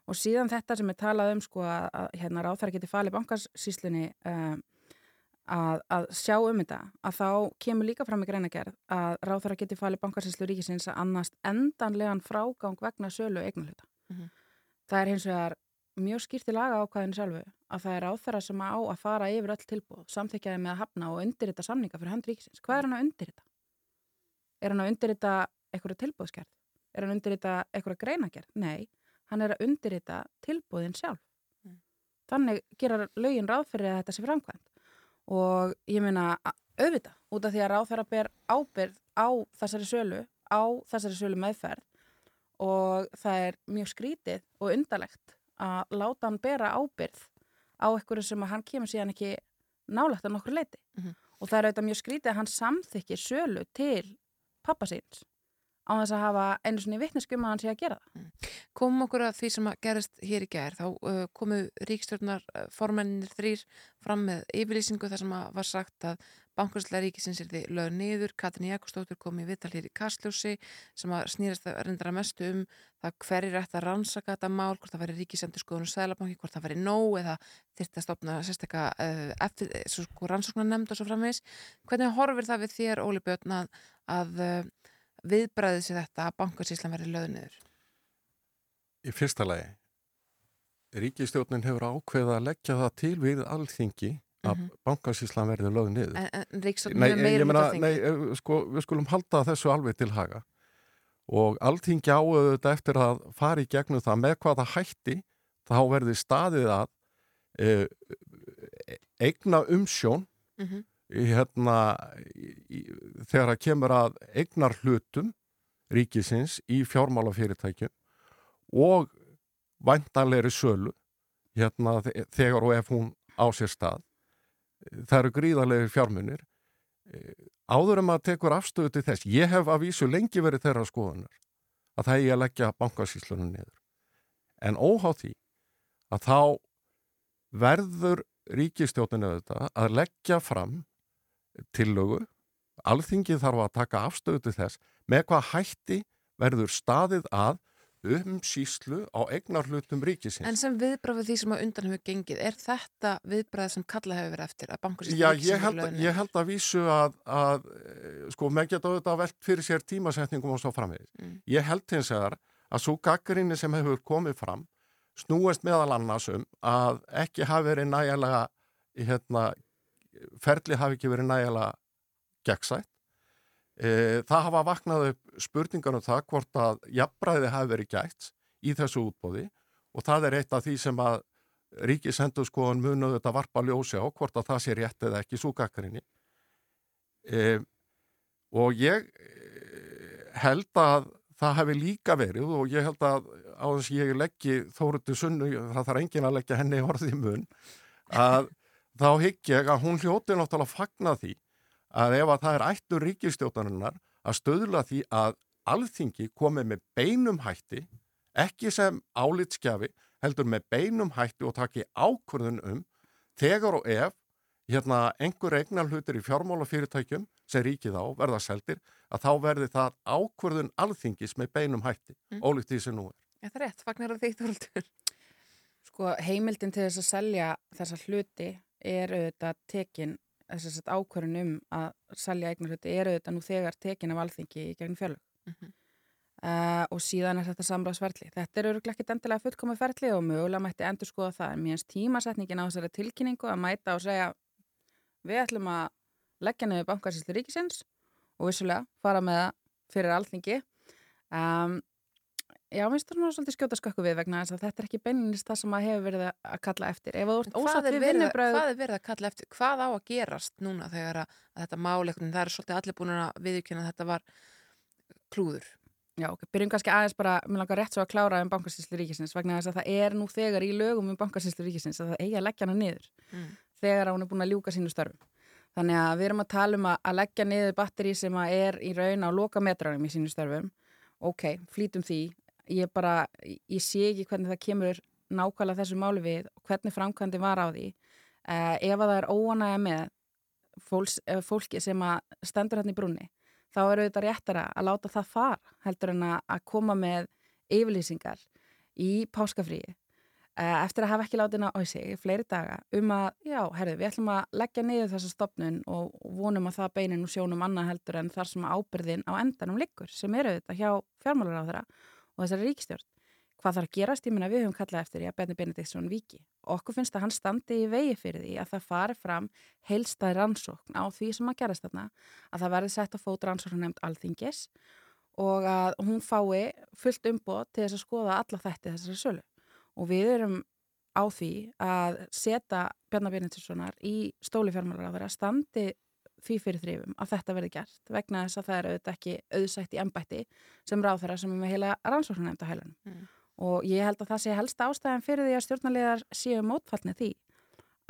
Og síðan þetta sem er talað um sko að, að hérna ráþæra geti falið bankasíslunni um, að, að sjá um þetta, að þá kemur líka fram í greinagerð að ráþæra geti falið bankasíslu ríkisins að annast endanlegan frágang vegna sölu eignarhluta.
Mhm.
Það er hins vegar mjög skýrt í laga ákvæðinu sjálfu að það er ráþæra sem á að fara yfir öll tilbúð, samþykjaði með að hafna og undirrita samninga fyrir hönd ríkisins. Hvað er hann að undirrita? Er hann að undirrita eitthvað tilbúðskerð? Er hann að undirrita eitthvað greinagerð? Nei, hann er að undirrita tilbúðin sjálf.
Mm.
Þannig gerar lögin ráð fyrir að þetta sé framkvæmt. Og ég meina auðvita, út af því að ráð þeirra ber ábyrð á þessari sölu, á þessari sölu meðferð og það er mjög skrítið og undalegt að láta hann bera ábyrð á eitthvað sem að hann kemur síðan ekki nálagt að nokkur leiti.
Mhm.
Og það er auðvitað mjög skrítið að hann samþykki sölu til pappa síns á þess að hafa einu svona vittneskum að hann sé að gera það.
Komum okkur að því sem að gerist hér í gær, þá uh, komu ríkstjórnar uh, þrýr fram með yfirlýsingu þar sem að var sagt að bankarslega ríkisins er því lög niður, Katrin Jakobsdóttir kom í vital hér í Kastljósi sem að snýrast að reyndara mestu um það hverjir ætti að rannsaka þetta mál, hvort það væri ríkisendur skoðun og sælabanki, hvort það væri nóg eða þyrfti að stopna sérstakka uh, svo sko rannsóknar nefnd og svo framvegis. Hvernig horfir það við þér, Óli Björn, að, að uh, viðbræðið sér þetta að bankarsíslan verði lög niður?
Í fyrsta lagi, ríkistjórnin hefur ákveðið að leggja það til við alþingi að mm. -hmm. bankasíslan verði lögð niður.
En, en hefur
ég
meira hluta á þingi.
nei, eh, sko, við skulum halda þessu alveg til haga og alþingi áöðu þetta eftir að fara í gegnum það með hvaða hætti þá verði staðið að e, eigna umsjón
Mhm.
í, hérna, í, þegar að kemur að eignar hlutum ríkisins í fjármálafyrirtækjum og væntanlegri sölu hérna, þe- þegar og ef hún á sér stað. Það eru gríðarlega fjármunir. Eh, Áður en maður tekur afstöðu til þess, ég hef að vísu lengi verið þeirra skoðunar að það er að leggja bankasíslunum niður. En óháð því að þá verður ríkistjótinu auðvitað að leggja fram tillögu, alþingið þarf að taka afstöðu til þess með hvað hætti verður staðið að um síslu á eignarhlutum ríkisins.
En sem viðbrafið því sem að undan hefur gengið, er þetta viðbrafið sem kallað hefur verið eftir að bankursýslu
Já, ég held, ég held að vísu að, að eh, sko, með geta auðvitað velt fyrir sér tímasetningum og svo framvegis.
Mm.
Ég held hins vegar að svo gaggrinni sem hefur komið fram snúist meðal annars um að ekki hafi verið nægilega, hérna, ferli hafi ekki verið nægilega gegnsætt. E, það hafa vaknað upp spurningar um það hvort að jafnbræði hafi verið gætt í þessu útbóði og það er eitt af því sem að ríkisendurskoðun munuðu þetta varpa ljósi á hvort að það sé rétt eða ekki súgakrinni. E, og ég eh, held að það hefði líka verið og ég held að á þess að ég leggji þóruðu sunnu, það þarf engin að leggja henni orði í mun, að þá hygg ég að hún hljóti náttúrulega fagna því að ef að það er ættur ríkistjótaninnar að stöðla því að alþingi komið með beinum hætti, ekki sem álitskjafi, heldur með beinum hætti og taki ákvörðun um þegar og ef hérna einhver eignar hlutir í fjármálafyrirtækjum sem ríkið á verða seldir að þá verði það ákvörðun alþingis með beinum hætti, mm. ólíkt því sem nú er.
Er það rétt? Fagnar það því þóldur?
Sko heimildin til þess að selja þessa hluti er auðvitað tekin, að ákvörðun um að selja eignar hluti er auðvitað nú þegar tekin af alþingi í gegn fjölug. Mm -hmm. uh, og síðan er þetta samráðsferðli. Þetta er öruglega ekkit endilega fullkomið ferðli og mögulega mætti endur skoða það en mjögst tímasetningin á þessari tilkynningu að mæta og segja við ætlum að leggja niður bankarsýslu ríkisins og vissulega fara með það fyrir alþingi um, Já, minnst það er svolítið skjóta skakku við vegna þess að þetta er ekki beininist það sem að hefur verið að kalla eftir.
Hvað er, verið, hvað er verið að kalla eftir? Hvað á að gerast núna þegar að, að þetta máleikun, það er svolítið allir búin að viðkjöna að þetta var klúður?
Já, ok, byrjum kannski aðeins bara, mér langar rétt svo að klára um bankarsýslu ríkisins vegna þess að það er nú þegar í lögum um bankarsýslu ríkisins að það eigi að leggja hana niður mm. þegar hún er búin að ljúka sínu störfum. Þannig að við erum að tala um að leggja niður batteri sem er í raun á loka metranum í sínu störfum. Ok, flítum því. Ég bara, ég sé ekki hvernig það kemur nákvæmlega þessu máli við og hvernig framkvæmdi var á því. Uh, ef það er óanægja með fólks, fólki sem stendur hérna í brunni, þá er auðvitað réttara að láta það fara heldur en að koma með yfirlýsingar í páskafríi Eh, eftir að hafa ekki látið ná á sig fleiri daga um að, já, herðu, við ætlum að leggja niður þessa stopnun og vonum að það beinin og sjónum annað heldur en þar sem ábyrðin á endanum liggur sem eru þetta hjá fjármálar á þeirra og þessari ríkstjórn. Hvað þarf að gerast? Ég minna við höfum kallað eftir í að Benny Benediktsson viki. Okkur finnst að hann standi í vegi fyrir því að það fari fram heilstæði rannsókn á því sem að gerast þarna, að það verði sett á fót rannsókn nefnd alþingis og að hún fái fullt umboð til þess að skoða alla þætti þessari sölu og við erum á því að setja Bjarnar Bjarninssonar í stóli fjármálar á þeirra standi því fyrir þrifum að þetta verði gert vegna þess að það er auðvitað ekki auðsætt í ennbætti sem ráð þeirra sem er með heila rannsóknar nefnd á heilunum mm. og ég held að það sé helst ástæðan fyrir því að stjórnarlegar séu mótfallni því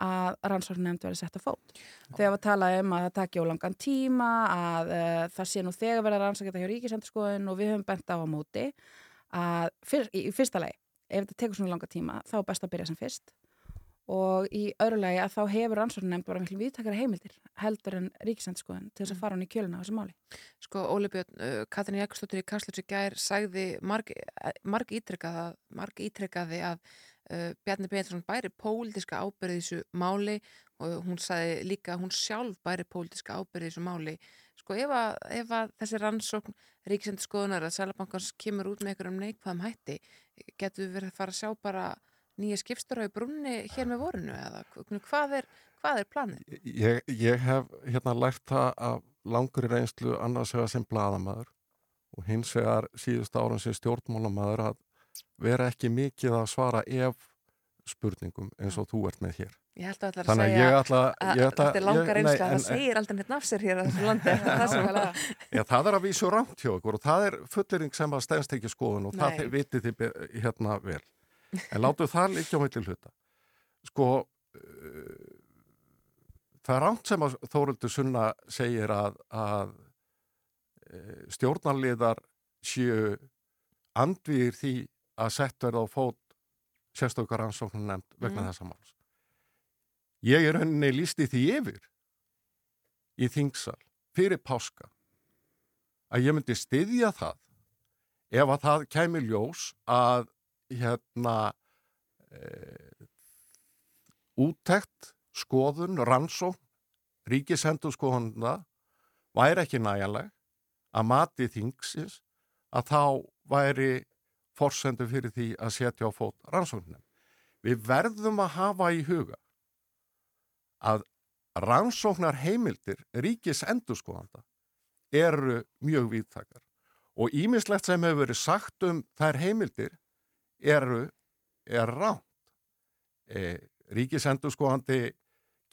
að rannsóknar nefnd verði sett að fót. Þegar við talaðum um að það takki ólangan tíma að uh, það sé nú þegar verða rannsóknar hjá ríkisendurskoðun og við höfum bent á á móti að fyr, í, í fyrsta lagi ef þetta tekur svona langa tíma þá er best að byrja sem fyrst og í öðru lagi að þá hefur ansvarinu nefnd bara miklu viðtakara heimildir heldur en ríkisendskoðun til þess að mm. fara hann í kjöluna á þessu máli.
Sko Óli Björn, uh, Katrin Jakobsdóttir í Kastlutsi gær sagði marg, marg ítrekkaði, marg ítrekkaði að uh, Bjarni Bjarnarsson bæri pólitiska ábyrði þessu máli og hún sagði líka að hún sjálf bæri pólitiska ábyrði þessu máli sko ef að, ef að þessi rannsókn ríkisendurskoðunar að Sælabankans kemur út með einhverjum neikvæðum hætti getur við verið að fara að sjá bara nýja skipstur á brunni hér með vorinu eða hvað er, hvað er planið?
Ég, ég hef hérna lært það af langur í reynslu annars vegar sem bladamæður og hins vegar síðust árum sem stjórnmálamæður að vera ekki mikið að svara ef spurningum eins og þú ert með hér
Ég held að það er að segja að þetta er langar einslu að það segir aldrei neitt nafsir hér að þessu landi.
það, Já, það er að vísu rámt hjá okkur og það er fullering sem að stæðast ekki skoðun og Nei. það vitið þið hérna vel. En látu það líka á milli hluta. Sko, uh, það er rámt sem að Þóruldur Sunna segir að, að uh, stjórnarliðar séu andvýr því að sett verða á fót sérstökar ansóknum nefnd vegna mm. þessa máls. Ég er henni lísti því yfir í þingsal fyrir páska að ég myndi styðja það ef að það kemur ljós að hérna e, úttekt, skoðun, rannsókn, ríkisendur skoðunna væri ekki næjanleg að mati þingsins að þá væri forsendu fyrir því að setja á fót rannsóknum. Við verðum að hafa í huga að rannsóknar heimildir ríkis endurskóðanda eru mjög víðtakar og ímislegt sem hefur verið sagt um þær heimildir eru, er ránt. E, ríkis endurskóðandi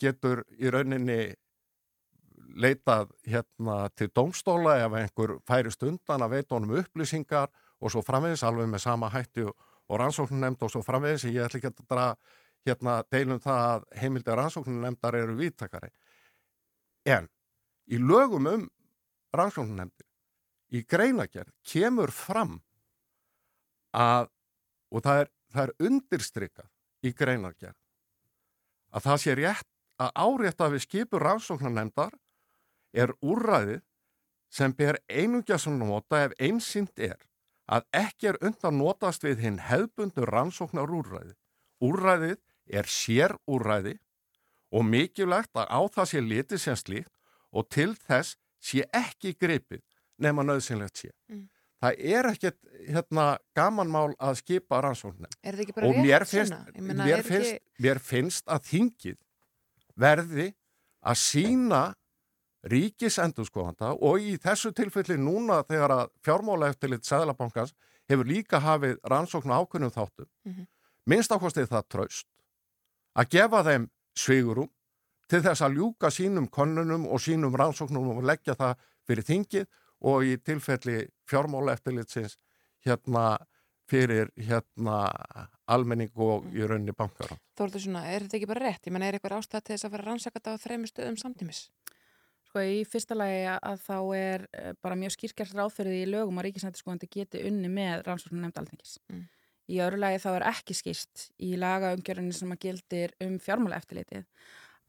getur í rauninni leitað hérna til domstóla ef einhver færist undan að veita honum upplýsingar og svo framvegis alveg með sama hætti og, rannsóknum nefnd og svo framvegis ég ætla ekki að draga hérna deilum það að heimildi rannsóknum nefndar eru vítakari en í lögum um rannsóknum nefndir í greinagerð kemur fram að og það er, það er undirstrykað í greinagerð að það sé rétt að árétta við skipur rannsóknar nefndar er úrræðið sem ber einungja sem nota ef einsýnd er að ekki er undan notast við hinn hefbundu rannsóknar úrræði. Úrræðið er sér úrræði og mikilvægt að á það sé litið sem slíkt og til þess sé ekki greipið nema nöðsynlegt sé.
Mm.
Það er ekkert hérna, gamanmál að skipa.
Er bara
og mér finnst,
meina,
mér,
er
finnst,
ekki-
mér finnst að þingið verði að sína ríkis endurskóðanda og í þessu tilfelli núna þegar að fjármála eftirlit Sæðlabankans hefur líka hafið rannsókn á ákveðnum þáttum.
Mhm.
Minnst ákvastið það traust að gefa þeim svigurum til þess að ljúka sínum konunum og sínum rannsóknum og leggja það fyrir þingið og í tilfelli fjármála eftirlitsins hérna fyrir hérna almenning og í rauninni bankara.
Þórður svona, er þetta ekki bara rétt? Ég menna, er eitthvað ástæð til þess að fara rannsakað á þreymur stöðum samtímis?
Sko í fyrsta lagi að þá er eh, bara mjög skýrkjart ráðferði í lögum að ríkisnættiskoðandi geti unni með rannsóknum nefnd alþengis.
Mm.
Í öðru lagi þá er ekki skýrt í lagaumgjörðinni sem að gildir um fjármála eftirlitið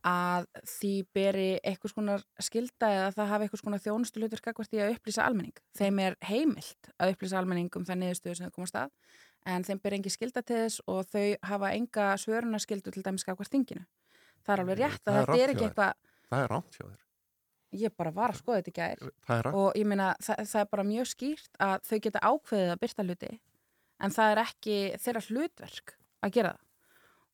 að því beri eitthvað skonar skilda eða það hafi eitthvað skonar þjónustu hlutur skakvart í að upplýsa almenning. Þeim er heimilt að upplýsa almenning um það niðurstöðu sem þau komast að en þeim ber engi skilda til þess og þau hafa enga svörunarskildu til dæmis skakvart þinginu. Það er alveg rétt að þetta er ekki eitthvað
Það er rámt hjá þér.
ég bara var að skoða þetta í gær
Það er rangt.
og ég meina það, það er bara mjög skýrt að þau geta ákveðið að byrta hluti en það er ekki þeirra hlutverk að gera það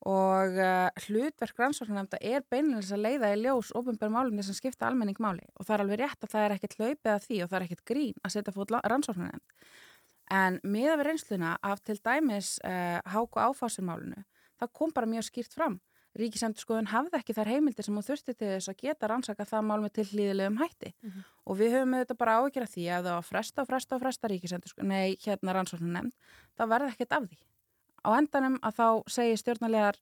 og uh, hlutverk rannsóknarnefnda er beinleins að leiða í ljós ofinbærum málumni sem skipta almenning máli og það er alveg rétt að það er ekkert hlaupið að því og það er ekkert grín að setja fót rannsóknarnefnd en miða við reynsluna af til dæmis uh, háku áfásinmálunu það kom bara mjög skýrt fram Ríkisendurskoðun hafði ekki þær heimildir sem hún þurfti til þess að geta rannsaka það mál með til hlýðilegum hætti
Mhm.
og við höfum auðvitað bara af því að það var fresta og fresta og fresta ríkisendurskoðun, nei, hérna rannsóknum nefnd, þá verði ekkert af því. Á endanum að þá segir stjórnarlegar,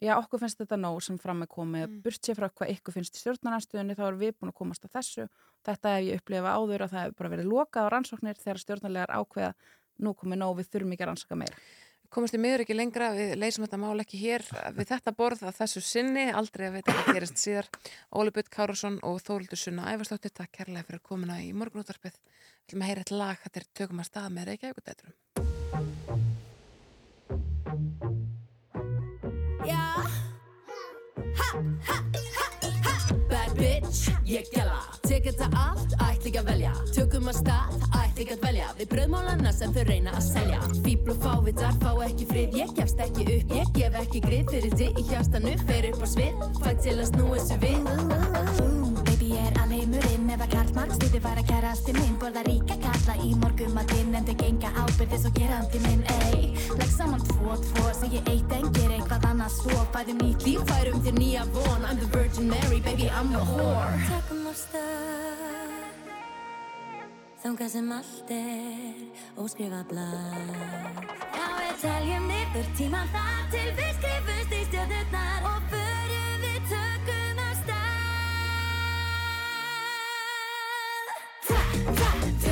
já, okkur finnst þetta nóg sem fram er komið, mm. burt sér frá hvað ykkur finnst í stjórnarnarstöðunni, þá erum við búin að komast að þessu. Þetta hef ég upplifað áður að það hefur bara verið lokað á rannsóknir þegar stjórnarlegar ákveða nú komið nóg, við þurfum ekki að rannsaka meira.
Komast í miður ekki lengra, við leysum þetta mál ekki hér við þetta borð að þessu sinni, aldrei að veit hvað gerist síðar. Óli Björn Kárusson og Þórildur Sunna Ævarsdóttir, takk kærlega fyrir komuna í morgunútarpið. Við ætlum að heyra eitt lag, þetta er tökum að stað með Reykjavík
Bad bitch, ég gæla Tek þetta allt, ætla ekki að velja. Tökum að stað, ætla ekki að velja Við bröðmálana sem þau reyna að selja. Fíbl og fávitar fá ekki frið. Ég gefst ekki upp, ég gef ekki grið Fyrir þig í hjartanu, fer upp á svið Fæ til að snúa þessu við
Baby ég er alheimurinn eða karlmark Stýði var að kærasti minn. Borða ríka kalla í morgumatinn En þau genga ábyrðis og gerandi minn. Ey, legg saman tvo, tvo Segji eitt en ger eitthvað annað svo. Fæðum nýtt líf,
Færum þér nýja von. I'm the Virgin Mary, baby I'm the whore.
Tökum á stað. Þangað sem allt er óskrifa blað. Já, við teljum niður tíman þar til við skrifumst í stjórnurnar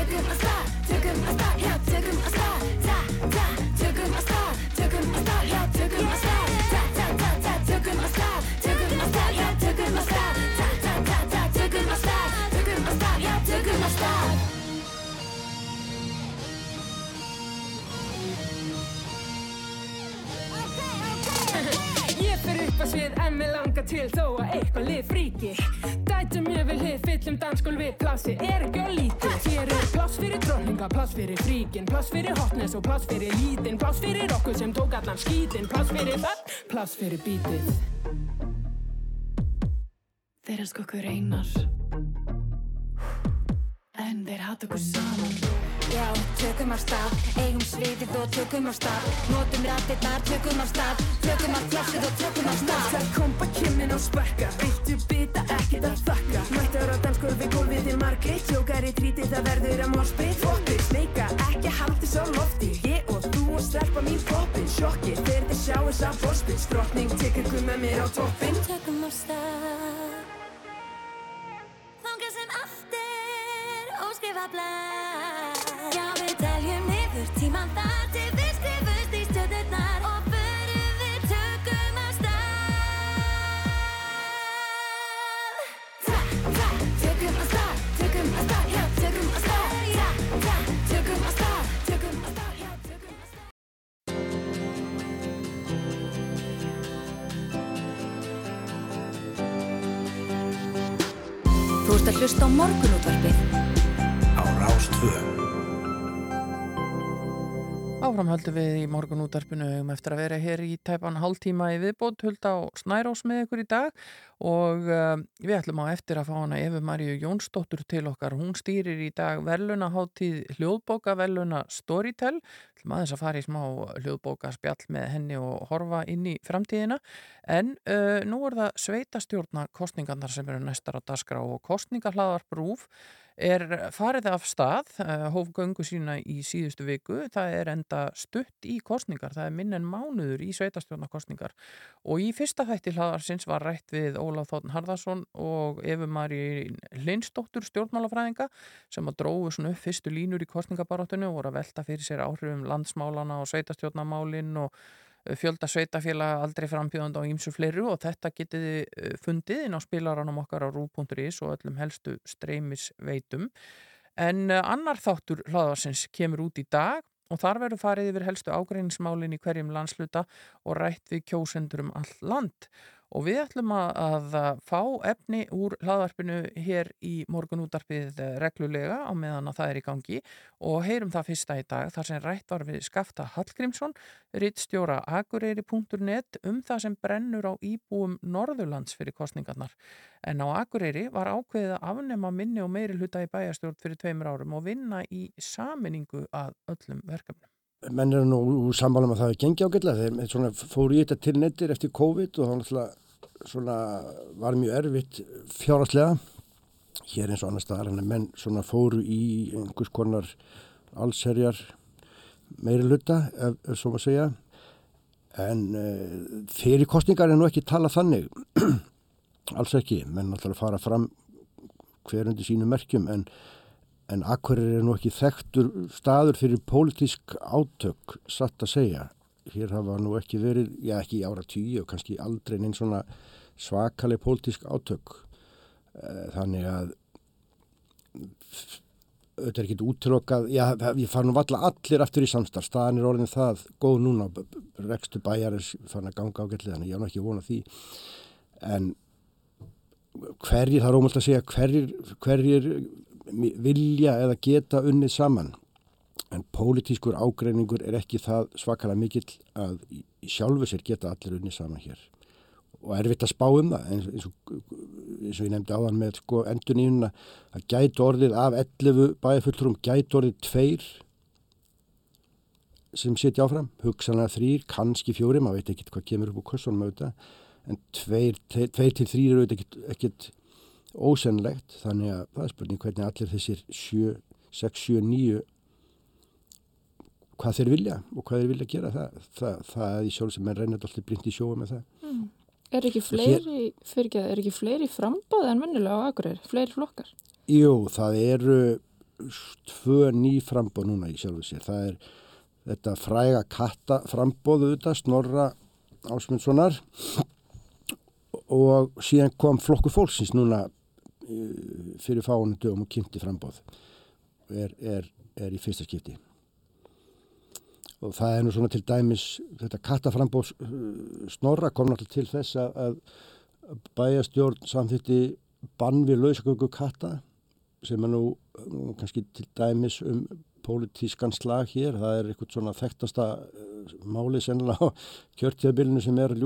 tökum á stað, tökum á stað, já, tökum á stað Ta, ta, tökum á stað, tökum á stað, já, tökum á stað Ta, ta, ta, ta, tökum á stað, tökum á stað, já, tökum á stað Ta, ta, ta, ta, tökum á stað, tökum á stað, já, tökum á stað
Ég fer upp að svið en mér langar til þó að eitthvað lið fríki
vil hið, fyllum dansgólfi, plassi er ekki á lítið. Hér er pláss fyrir dróninga, pláss fyrir fríkin, pláss fyrir hotness og pláss fyrir lítinn, pláss fyrir okkur sem tók allan skítinn, pláss fyrir það, pláss fyrir bítið.
Þeir elska okkur einar þeir hata okkur saman.
Já, tökum af stað, eigum sviðið og tökum af stað. Notum rættirnar, tökum af stað. Tökum af plássið og tökum af stað.
Það kompa kimmin og spekka, viltu bita ekkert að þakka. Mættar á dansgólfi, gólfið er margir Tjókar í tríti, það verður að morspið Foppið, sleika, ekki haldi svo lofti. Ég og þú og stelpa mín poppin Sjokki, þegar þið sjáu sá borspil Strotning, tekur ykkur með mér á toppin
Tökum af stað
höldum við í morgun útarpinu um eftir að vera hér í tæpan hálftíma í viðbót hulda á Snærós með ykkur í dag og uh, við ætlum á eftir að fá hana Efu Maríu Jónsdóttur til okkar. Hún stýrir í dag velunaháttíð hljóðbóka veluna Storytel. ætlum aðeins að fara í smá hljóðbóka spjall með henni og horfa inn í framtíðina en uh, nú er það sveitastjórna kostningarnar sem eru næstar á dasgra og kostningahlaðarbrúf er farið af stað, uh, hóf göngu sína í síðustu viku, það er enda stutt í kostningar, það er minn en mánuður í sveitastjórnarkostningar og í fyrsta þætti hlaðarsins var rætt við Ólaf Þóttn Harðarsson og Efu Mari Lindsdóttur stjórnmálafræðinga sem að dróðu svona upp fyrstu línur í kostningabarátunni og voru að velta fyrir sér áhrifum landsmálana og sveitastjórnarmálin og fjölda sveitafélag aldrei frambjöðand á ímsu fleiru og þetta getið þið fundið inn á spilaranum okkar á rú.is og öllum helstu streymisveitum. En annar þáttur hlaðarsins kemur út í dag og þar verður farið yfir helstu ágreiningsmálin í hverjum landsluta og rætt við kjósendur um all land. Og við ætlum að, að fá efni úr hlaðvarpinu hér í morgunútarpið reglulega á meðan að það er í gangi og heyrum það fyrsta í dag þar sem rætt var við Skafta Hallgrímsson, rittstjóra akureyri.net um það sem brennur á íbúum Norðurlands fyrir kostningarnar. En á Akureyri var ákveðið að afnema minni og meiri hluta í bæjastjórn fyrir tveimur árum og vinna í saminningu að öllum verkefnum
menn eru nú sammála með það að gengi ágætlega. Svona, fóru í þetta til nettir eftir COVID og það var mjög erfitt fjárhastlega hér eins og annar staðar en menn fóru í einhvers konar allserjar meiri luta ef, ef svo maður segja. En uh, fyrir kostningar er nú ekki tala þannig. Alls ekki, menn náttúrulega fara fram hverjandi sínu merkjum en En Akkurir er nú ekki þekktur staður fyrir pólitísk átök, satt að segja. Hér hafa nú ekki verið, já ekki í ára tíu og kannski aldrei neinn svona svakaleg pólitísk átök. Þannig að auðvitað er ekkit útlokkað, já ég far nú valla allir aftur í samstarf, staðan er orðin það góð núna, rekstu bæjar er fann að ganga ágætlega, þannig ég á nú ekki vona því. En hverjir, það er ómöld að segja, hverjir, hverjir vilja eða geta unnið saman. En pólitískur ágreiningur er ekki það svakalega mikill að í sjálfu sér geta allir unnið saman hér. Og erfitt að spá um það eins, eins, og, eins og ég nefndi áðan með sko, endur nýjuna að gætu orðið af 11 bæjarfulltrum gætu orðið tveir sem setja áfram hugsanlega þrýr, kannski fjóri maður veit ekki hvað kemur upp úr auðvitað en tveir, tveir til þrýr eru auðvitað ekkert ósennlegt þannig að það er spurning hvernig allir þessir 7, 6, 7, 9 hvað þeir vilja og hvað þeir vilja gera það það, það er í sjálf sem er reynið alltaf blind í sjóu með það
mm. Er ekki fleiri fyrir ekki, er ekki fleiri frambóð en vennilega á Akureyri, fleiri flokkar?
Jú, það eru tvö ný frambóð núna í sjálfu sér það er þetta fræga katta frambóðu þetta, Snorra Ásmundssonar og síðan kom flokku fólksins núna fyrir fáinu dögum og kynnti frambóð er, er, er í fyrsta skipti. Og það er nú svona til dæmis þetta kattaframbóð snorra kom náttúrulega til þess að bæjastjórn samþýtti bann við lausagöngu katta sem er nú kannski til dæmis um pólitískan slag hér, það er eitthvað svona þekktasta uh, máli sennilega á kjörtíðabilinu sem er að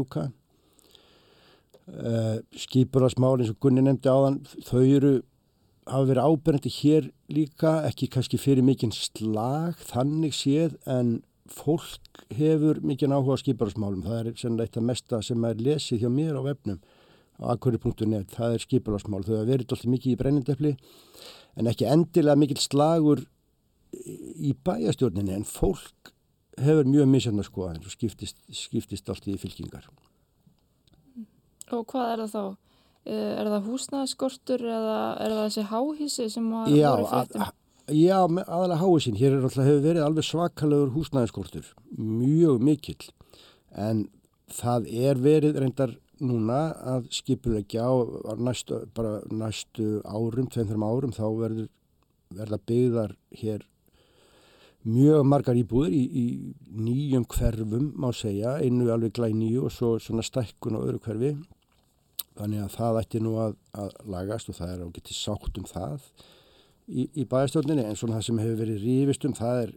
ljúka uh, skipurasmál eins og Gunni nefndi áðan þau eru hafa verið áberendi hér líka ekki kannski fyrir mikinn slag þannig séð en fólk hefur mikinn áhuga á skipurasmálum það er sennilega eitt af mesta sem er lesið hjá mér á vefnum á akkurri.net, það er skipurasmál þau hafa verið alltaf mikið í brennindefli en ekki endilega mikil slagur í bæjastjórninni en fólk hefur mjög misjönda skoðan og skiptist, skiptist allt í fylkingar.
Og hvað er það þá? Eh, Er það húsnæðskortur eða er það þessi háhísi sem var, voru
að- já aðalega háisinn, hér er alltaf hefur verið alveg svakalegur húsnæðiskortur, mjög mikill. En það er verið reyndar núna að skipulegja á næstu, næstu árum, tveim-þrum árum þá verður verða byggðar hér mjög margar íbúður í, í nýjum hverfum má segja, einu alveg glæð nýju og svo svona stækkun á öðru hverfi þannig að það ætti nú að, að lagast og það er á getið sátt um það í, í bæastjórninni en svona það sem hefur verið rífist um það er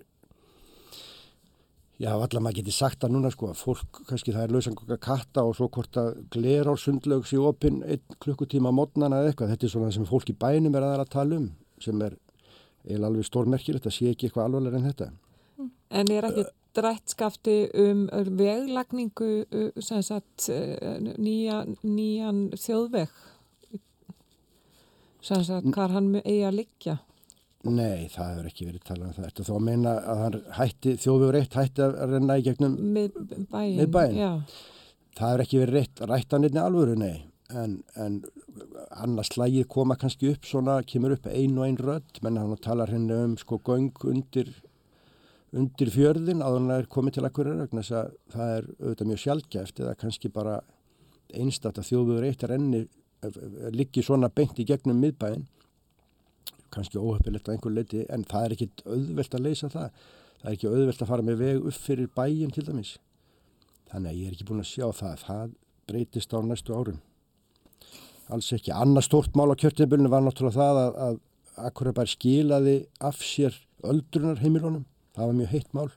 já, allar maður getið sagt það núna sko að fólk, kannski það er lausangokka katta og svo hvort að gler á sundlögs í opinn einn klukkutíma mótnana eða eitthvað, þetta er svona það sem fólk í bænum er aðra að tala um sem er eiginlega alveg stórmerkilegt að sé ekki eitthvað alvarlega en þetta.
En er ekki drætt skafti um veglagningu uh, sem sagt uh, nýja, nýjan þjóðveg sem sagt hvað hann eigi að liggja
Nei, það hefur ekki verið talað um það. Þetta þá að meina að hann hætti, þjóðvegur eitt hætti að renna í gegnum
með bæin,
með bæin. Það hefur ekki verið reitt, rætt hann einni alvöru, nei. En, en annars slægið koma kannski upp svona, kemur upp ein og ein rödd, menn hann talar henni um sko göng undir, undir fjörðin að hann er komið til hverja rögn þess að það er auðvitað mjög sjálfgæft eða kannski bara einstætt að þjóðvegur eitt er enni liggi svona beint í gegnum miðbæin kannski óhefpilegt á einhver leiti en það er ekki auðvelt að leysa það. Það er ekki auðvelt að fara með veg upp fyrir bæin til dæmis. Þannig að ég er ekki búin að sjá það það breytist á næstu árum. Alls ekki. Annað stórt mál á kjörtinbölinu var náttúrulega það að, að Akurabær skilaði af sér öldrunar heimilunum það var mjög heitt mál.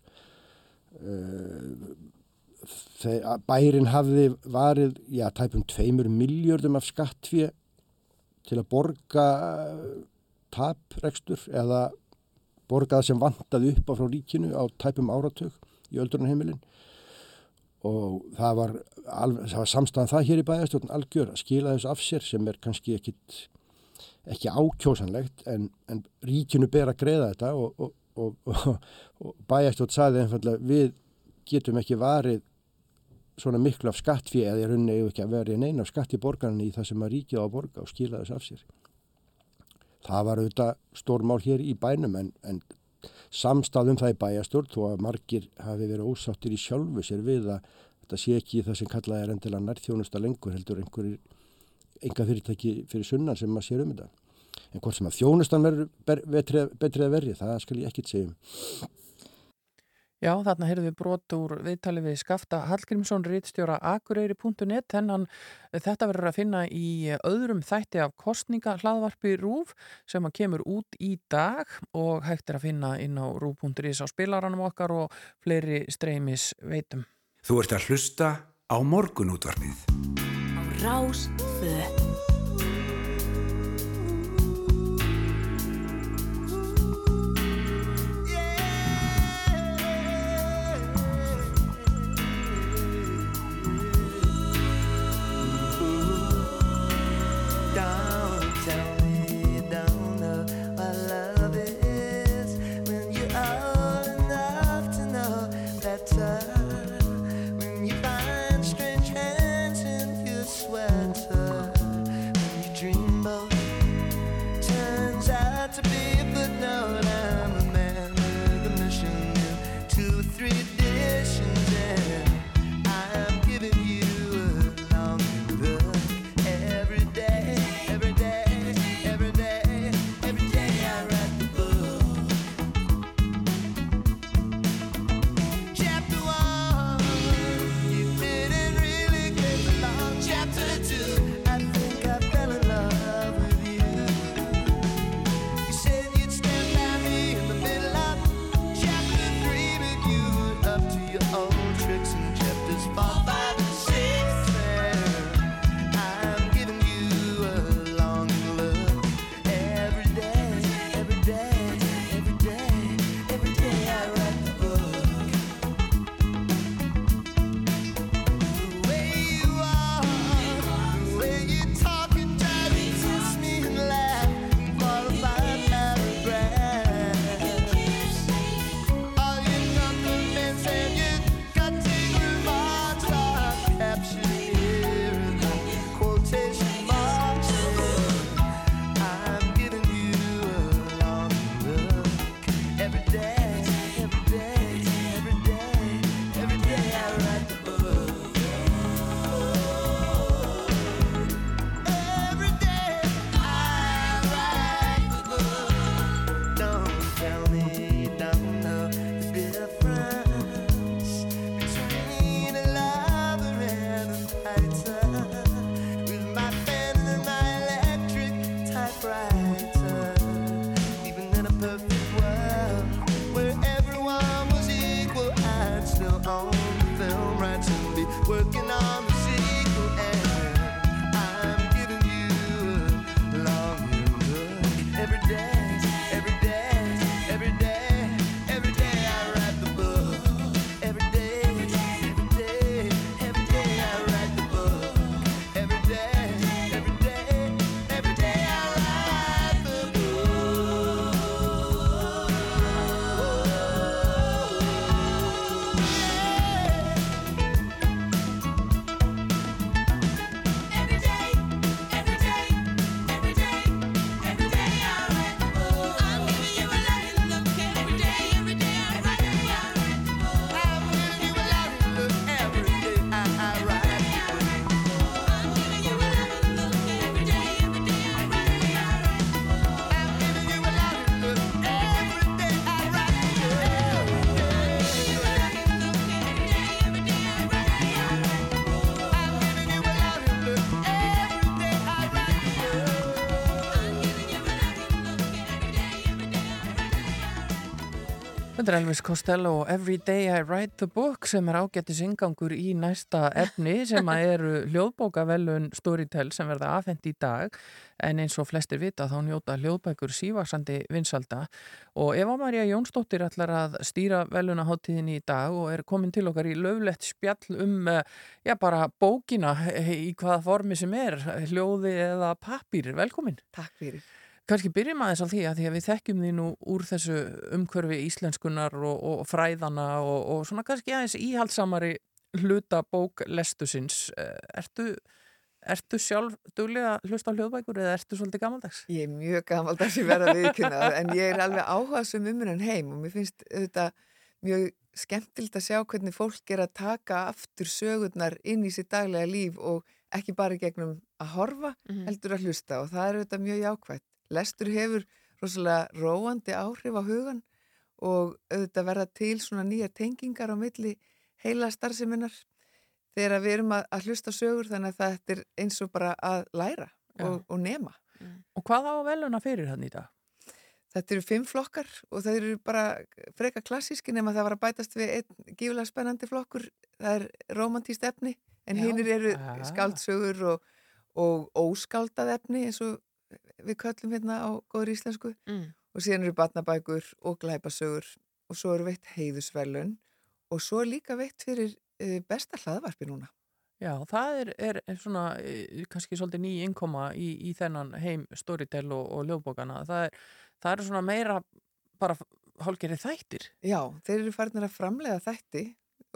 Þegar bærin hafði varið já, tæpum tveimur miljardum af skattfið til að borga taprekstur eða borgað sem vantaði upp á frá ríkinu á tæpum áratug í öldrunarheimilin. Og það var, var samstæðan það hér í bæðastjórn algjör að skila þessu af sér sem er kannski ekkit, ekki ákjósanlegt en, en ríkinu ber að greiða þetta og, og, og, og bæðastjórn saði einfallega við getum ekki varið svona miklu af skattfíð eða í rauninni eða ekki að verið neina af skatt í borgarni í það sem að ríkið á að borga og skila þessu af sér. Það var auðvitað stórmál hér í bænum en, en samstæðum það í bæjastjórn þó að margir hafi verið ósáttir í sjálfu sér við að þetta sé ekki það sem kallað er endilega nærþjónusta lengur heldur einhverjir enga fyrirtæki fyrir sunnan sem maður sér um þetta. En hvort sem að þjónustan verður betri að verri, það skal ég ekkit segja um.
Já, þarna heyrðum við brot úr viðtali við Skafta Hallgrímsson, rítstjóra akureyri.net, hennan þetta verður að finna í öðrum þætti af kostninga hlaðvarpi RÚF sem að kemur út í dag og hægt er að finna inn á rúf.is á spilaranum okkar og fleiri streymis veitum.
Þú ert að hlusta á morgunútvarpið.
Á rás
Þetta er Elvis Costello og Every Day I Write the Book sem er ágættis ingangur í næsta efni sem eru hljóðbókavelun Storytel sem verða afhend í dag en eins og flestir vita þá njóta hljóðbækur sívaksandi vinsalda og Eva Maria Jónsdóttir ætlar að stýra velunaháttíðin í dag og er komin til okkar í löflegt spjall um eh, já bara bókina í hvaða formi sem er, hljóði eða pappir. Velkomin.
Takk fyrir.
Kannski byrjum aðeins á því að því að við þekkjum því nú úr þessu umhverfi íslenskunar og, og fræðana og, og svona kannski aðeins íhaldsamari hluta bóklestusins. Eh, Ertu, ertu sjálf duglega að hlusta á hljóðbækur eða ertu svolítið gammaldags?
Ég er mjög gammaldags að vera viðkynna en ég er alveg áhuga sem umrunn heim og mér finnst þetta mjög skemmtilt að sjá hvernig fólk er að taka aftur sögurnar inn í sitt daglega líf og ekki bara í gegnum að horfa, heldur að hlusta og það er þetta mjög jákvægt. Lestur hefur rosalega róandi áhrif á hugan og auðvitað verða til svona nýja tengingar á milli heila starfseminnar þegar við erum að, að hlusta sögur þannig að þetta er eins og bara að læra og, og nema.
Og hvað á veluna fyrir hann í dag?
Þetta eru fimm flokkar og það eru bara freka klassíski nema það var að bætast við einn gífulega spennandi flokkur, það er romantíst efni en hinnir eru skáldsögur og, og óskáldað efni eins og við köllum hérna á góður íslensku
Mm.
og síðan eru batnabækur og glæpasögur og svo eru veitt heiðusverlun og svo er líka veitt fyrir uh, besta hlaðvarpi núna.
Já, það er, er, svona eh, kannski svolítið ný innkoma í, í þennan heim Storytel og, og ljóðbókana. Það er, það er svona meira bara hálgerið þættir.
Já, þeir eru farinir að framlega þætti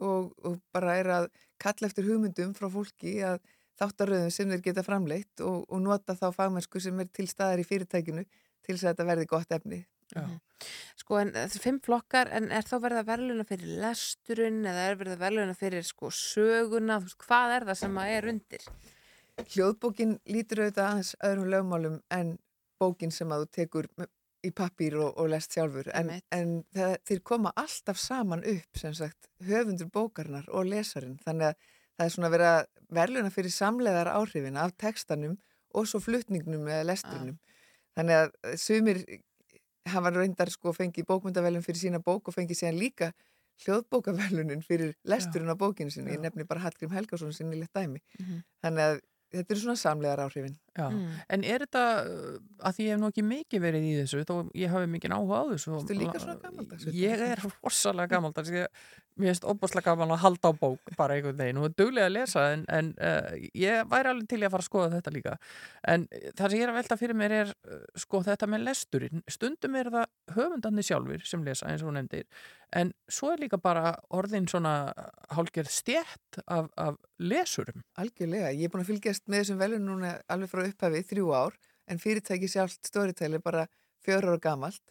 og, og bara er að kalla eftir hugmyndum frá fólki að þáttaröðum sem þeir geta framleitt og, og nota þá fagmennsku sem er til staðar í fyrirtækinu til þess að þetta verði gott efni.
Já.
Sko en þetta er fimm flokkar en er þá verið að verðluna fyrir lesturinn eða er verið að verðluna fyrir sko söguna, þú veist, hvað er það sem að er undir?
Hljóðbókin lítur auðvitað aðeins öðrum lögmálum en bókin sem að þú tekur í pappír og, og lest sjálfur en, en það, þeir koma alltaf saman upp sem sagt höfundur bókarnar og lesarinn þannig að það er svona að verðluna fyrir samleðar áhrifin af tekstanum og svo flutningnum eða lesturinnum þannig að sumir hafa reyndar sko fengið bókmyndavelun fyrir sína bók og fengið síðan líka hljóðbókavelunin fyrir lesturinn á bókinu sinni, ég nefni bara Hallgrím Helgason sinni létt dæmi,
Mhm.
þannig að þetta eru svona samlegar áhrifin
Já, en er þetta, uh, að því ég hef nú ekki mikið verið í þessu, þó ég hafi mikið áhuga á þessu.
Ertu líka svona gamaldags?
Ég er rosalega gamaldags, ég, mér finnst opaslega gaman að halda á bók bara einhvern veginn og er duglega að lesa en, en uh, ég væri alveg til að fara að skoða þetta líka. En það sem ég er að velta fyrir mér er uh, sko þetta með lesturinn. Stundum er það höfundarnir sjálfur sem lesa eins og hún nefndir en svo er líka bara orðin svona hálgerð stjætt af, af lesurum.
Algjörlega, ég er búin að fylgjast með þessum velun núna alveg frá upphafi, þrjú ár, en fyrirtæki sjálft Storytel er bara fjör ára gamalt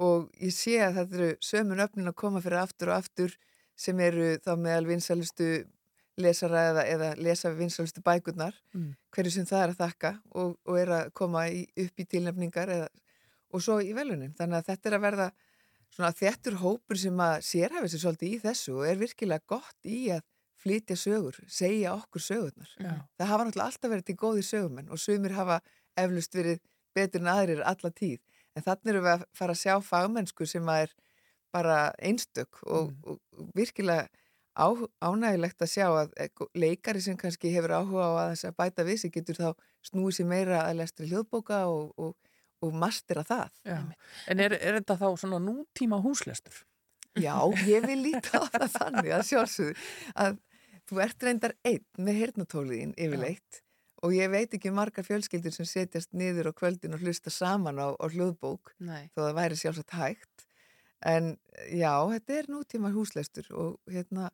og ég sé að þetta eru sömun öfnin að koma fyrir aftur og aftur sem eru þá meðal vinsalustu lesara eða, eða lesa vinsalustu bækurnar,
Mm.
hverju sem það er að þakka og, og er að koma í, upp í tilnefningar eða, og svo í velunin. Þannig að þetta er að verða svona þettur hópur sem að sérhæfi sér svolítið í þessu og er virkilega gott í að flytja sögur, segja okkur sögurnar.
Já.
Það hafa náttúrulega alltaf verið til góði sögumenn og sumir hafa eflust verið betur en aðrir alla tíð. En þannig erum við að fara að sjá fagmennsku sem að er bara einstök og, og, og virkilega á, ánægilegt að sjá að eh, leikari sem kannski hefur áhuga á að þess að bæta við sig getur þá snúið sér meira að lestri hljóðbóka og, og, og mastera það.
Já. En er, er þetta þá svona nútíma húslestur?
Já, ég vil líta á það þannig að sjálfsögðu að þú ert reyndar einn með heyrnatóliðin yfirleitt og ég veit ekki um margar fjölskyldur sem setjast niður á kvöldin og hlusta saman á, á hljóðbók
Nei.
þó það væri sjálfsagt hægt en já, þetta er nútíma húslestur og hérna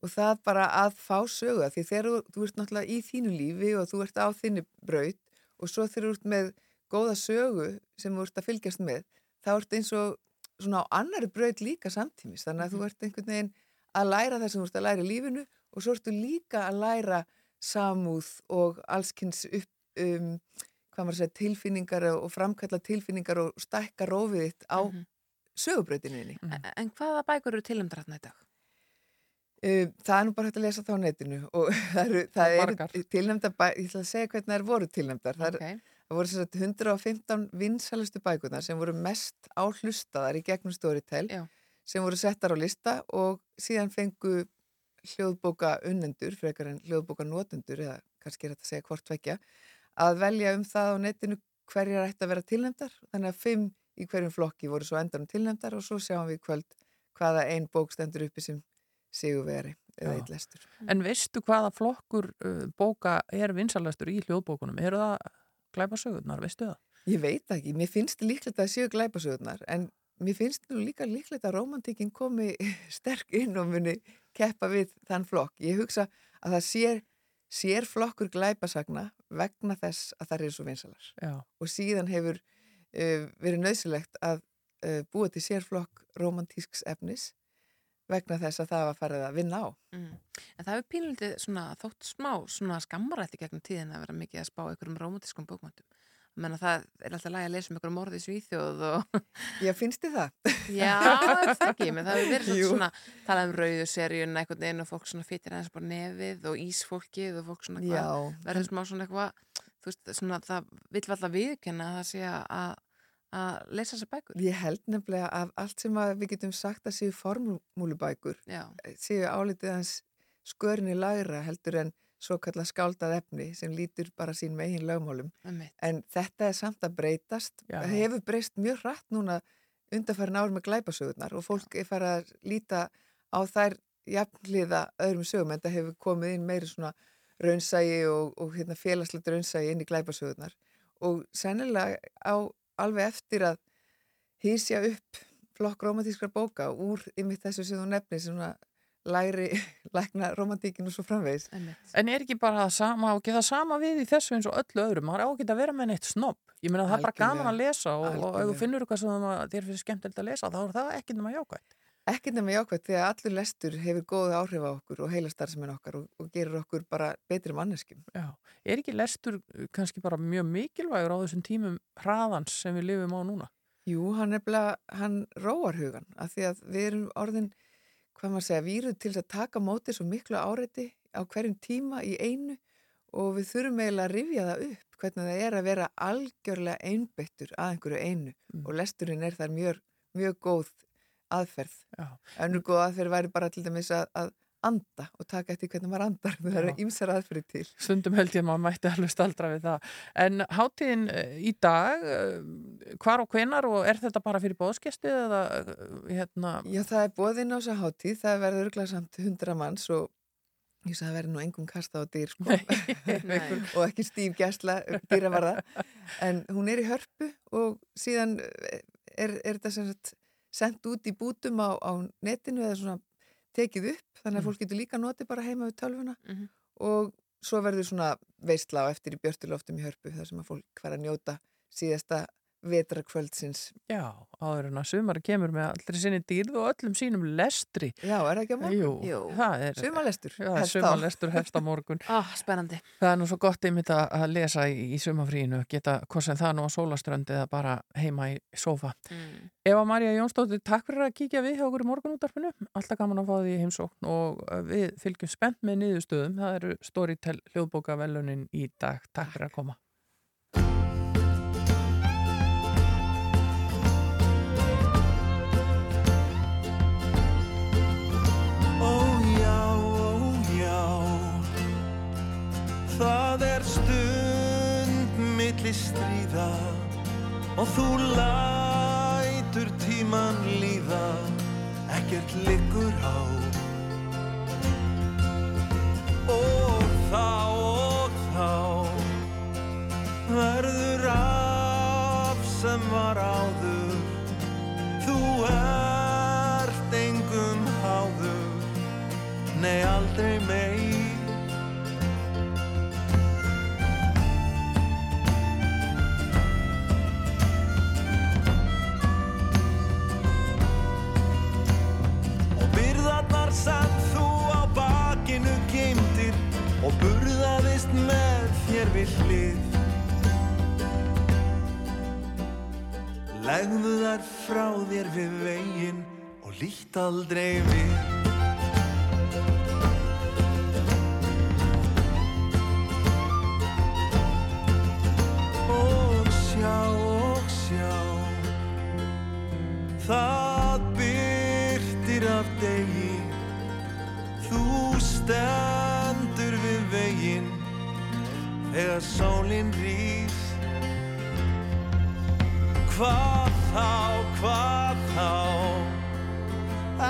og það bara að fá sögu því þegar þú, þú ert náttúrulega í þínu lífi og þú ert á þinni braut og svo þegar þú ert með góða sögu sem þú ert að fylgjast með þá ert eins og svona á annari braut líka samtímis. Þannig að þú ert einhvern veginn að læra það sem þú ert að læra í lífinu og svo ertu líka að læra samúð og allskynns upp um, hvað maður segja, tilfinningar og framkalla tilfinningar og stækka rófið þitt á mm sögubrautinni
En, en hvaða bækur eru tilumdra þarna í dag?
Um, það er nú bara hægt að lesa það á netinu og það eru, það eru tilnæmda ég ætla að segja hvernig þær voru tilnæmdar það,
Ok.
er, það voru sem sagt 115 vinsælustu bækurnar sem voru mest áhlustaðar í gegnum Storytel
Já.
sem voru settar á lista og síðan fengu hljóðbóka unnendur frekar en hljóðbóka notendur eða kannski er þetta að segja hvort vekja að velja um það á netinu hverjar ætti að vera tilnæmdar þannig að fimm í hverjum flokki voru svo endanum tilnæmdar og svo sjáum við kvöld hvaða ein bók stendur uppi sem sigurveri eða
Já.
eitt lestur.
En veistu hvaða flokkur uh, bóka er vinsalastur í hljóðbókunum? Eru það glæpa sögurnar, veistu það?
Ég veit það ekki, mér finnst líklegt að séu glæpasögurnar en mér finnst nú líka líklegt að romantíkin komi sterk inn og muni keppa við þann flokk. Ég hugsa að það sér, sér flokkur glæpasagna vegna þess að það eru svo vinsalar.
Já.
Og síðan hefur uh, verið nöðsilegt að uh, búa til sérflokk romantísks efnis vegna þess að það var farið að vinna á.
Mm. En það hefur svona þótt smá skammarætti gegnum tíðin að vera mikið að spá einhverjum romantískum bókmöntum. Menna það er alltaf lægi að lesa um einhverjum morði í Svíþjóð og...
Já, finnst þið það?
Já, það ekki, menn það hefur verið svona, svona talað um rauðu seríun einhvern veginn og fólk svona fytir aðeins bara nefið og ísfólkið og fólk svona verður smá svona eitthvað, þú veist, svona það vill alltaf viðkenna að það sé að að lesa þessar bækur.
Ég held nefnilega að allt sem að við getum sagt að séu formúlubækur
Já.
séu álitið hans skörinni lagra heldur en svo kalla skáldað efni sem lítur bara sín megin lögmálum. En þetta er samt að breytast.
Já.
Það hefur breyst mjög hratt núna undarfærin ár með glæpasögurnar og fólk er farið að líta á þær jafnliða öðrum sögum en það hefur komið inn meiri svona raunsægi og, og hérna, félagslegt raunsægi inn í glæpasögurnar og sennilega á alveg eftir að hýsja upp flokk romantískrar bóka úr yfir þessu sem þú nefnir svona læri, lækna romantíkin og svo framvegis.
En er ekki bara það sama og geða sama við í þessu eins og öllu öðru? Maður á ekki að vera með neitt snobb. Ég meina það er bara gaman að lesa og, og ef þú finnur eitthvað sem að þér finnst skemmtilegt að lesa þá er það ekki nema jákvæmt.
Ekki nema jákvæmt því að allur lestur hefur góð áhrif á okkur og heilastarfsemin okkar og, og gerir okkur bara betri manneskjum.
Já. Er ekki lestur uh, kannski bara mjög mikilvægur á þessum tímum hraðans sem við lifum á núna?
Jú, hann er bara, hann róar hugan af því að við erum orðin, hvað maður segja, víruð til að taka mótið svo miklu áreiti á hverjum tíma í einu og við þurfum eiginlega að rifja það upp hvernig það er að vera algjörlega einbyttur að einhverju einu og lesturinn er þar mjög, mjög góð aðferð. Önnur góð aðferð væri bara til dæmis að, að anda og taka eftir hvernig maður andar. Það eru
Já.
ýmsar aðferði til.
Stundum held ég að maður mætti alveg staldra við það. En hátíðin eh, í dag, eh, hvar og hvenar og er þetta bara fyrir bóðskesti eða eh, hérna?
Já, það er bóðinn á þessa hátíð, það verður örglega samt hundra manns og ég sagði að verður nú engum kasta á dýr sko og ekki stíf gæsla dýravarða en hún er í hörpu og síðan er, er þetta sem sagt sendt út í bútum á, á netinu eða svona tekið upp þannig að fólk getur líka notið bara heima við tölvuna
Mhm.
og svo verður svona veistla á eftir í björtuloftum í hörpu þar sem að fólk fara að njóta síðasta vetrakvöldsins.
Já, áður en að sumari kemur með allri sinni dýrð og öllum sínum lestri.
Já, er það ekki á morgun?
Jú, er.
Sumarlestur,
Já, sumarlestur hefst á morgun.
Ah, spennandi.
Það er nú svo gott einmitt að að lesa í, í sumafríinu, geta hvað sem það nú á sólaströndi eða bara heima í sófa.
Mm.
Eva Maria Jónsdóttir, takk fyrir að kíkja við hjá okkur í morgunútarpinu. Alltaf gaman að fá því í heimsókn og uh, við fylgjum spennt með niðurstöðum. Það eru Storytel hljóðbóka velunin í dag. Takk fyrir að koma.
Milli stríða og þú lætur tíman líða. Ekkert liggur á. Og þá og þá verður af sem var áður byrðarnar sem þú á bakinu geymdir og burðaðist með þér við hlið. Legðu þær frá þér við veginn og lítt aldrei við. Og sjá og sjá það byrtir af degi stendur við veginn þegar sólinn rís. Hvað þá, hvað þá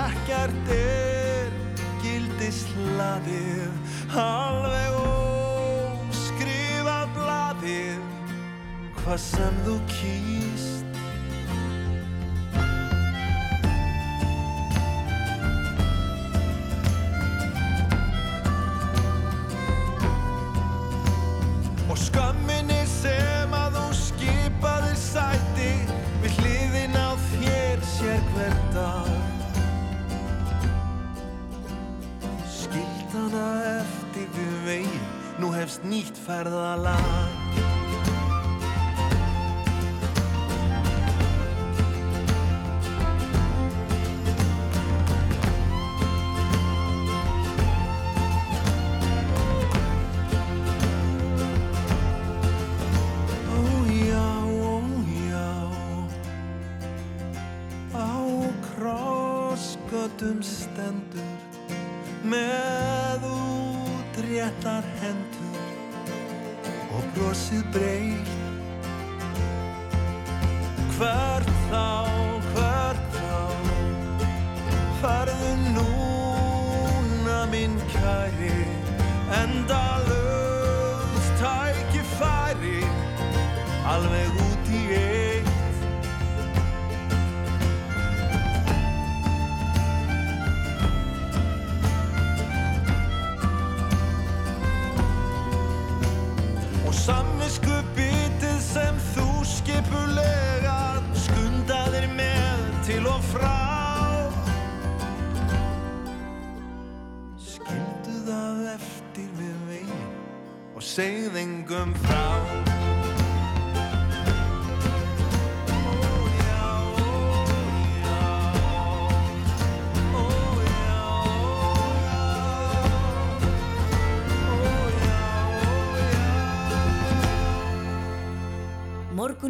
ekkert er gildislaðið alveg óskrifað blaðið hvað sem þú kýst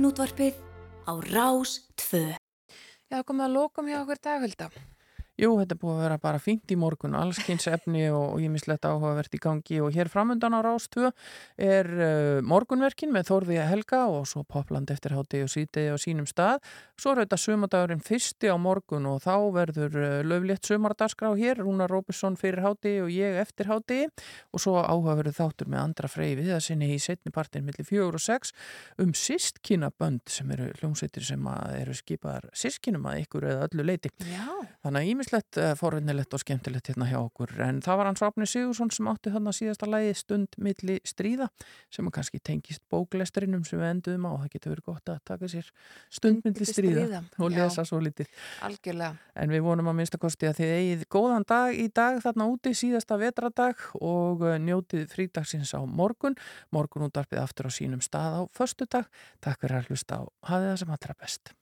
Morgunútvarpið á Rás 2.
Já, komið að lókum hjá okkur daghölda.
Jú, þetta búið að vera bara fínt í morgun, allskynns efni og ímislegt áhugavert í gangi og hér framöndan á Rástvö er uh, morgunverkin með Þórði Helga og svo Popland eftir hátti og sítiði á sínum stað. Svo er þetta sumardagurinn fyrsti á morgun og þá verður uh, löflétt sumardagskrá hér, Rúnar Róbesson fyrir hátti og ég eftir hátti og svo áhugaverðu þáttur með andra frey við að sinni í setni partin millir fjögur og sex um sístkynabönd sem eru hljómsveitir sem eru skipaðar sískinum að ykkur eða öllu leiti.
Já.
Að ímislegt ímislegt forvinnilegt og skemmtilegt hérna hjá okkur en það var hans Rafni Sigursson sem átti þarna síðasta lægi stund milli stríða sem að kannski tengist bóklesturinnum sem við enduðum á, það getur verið gott að taka sér stund milli stríða,
stríða,
og
já.
lesa svo litið
Algjörlega.
en við vonum að minnstakosti að þið eigið góðan dag í dag þarna úti síðasta vetradag og eh, njótið frídagsins á morgun morgun útvarpið aftur á sínum stað á föstudag, takk fyrir að hlusta á hafið það sem allra best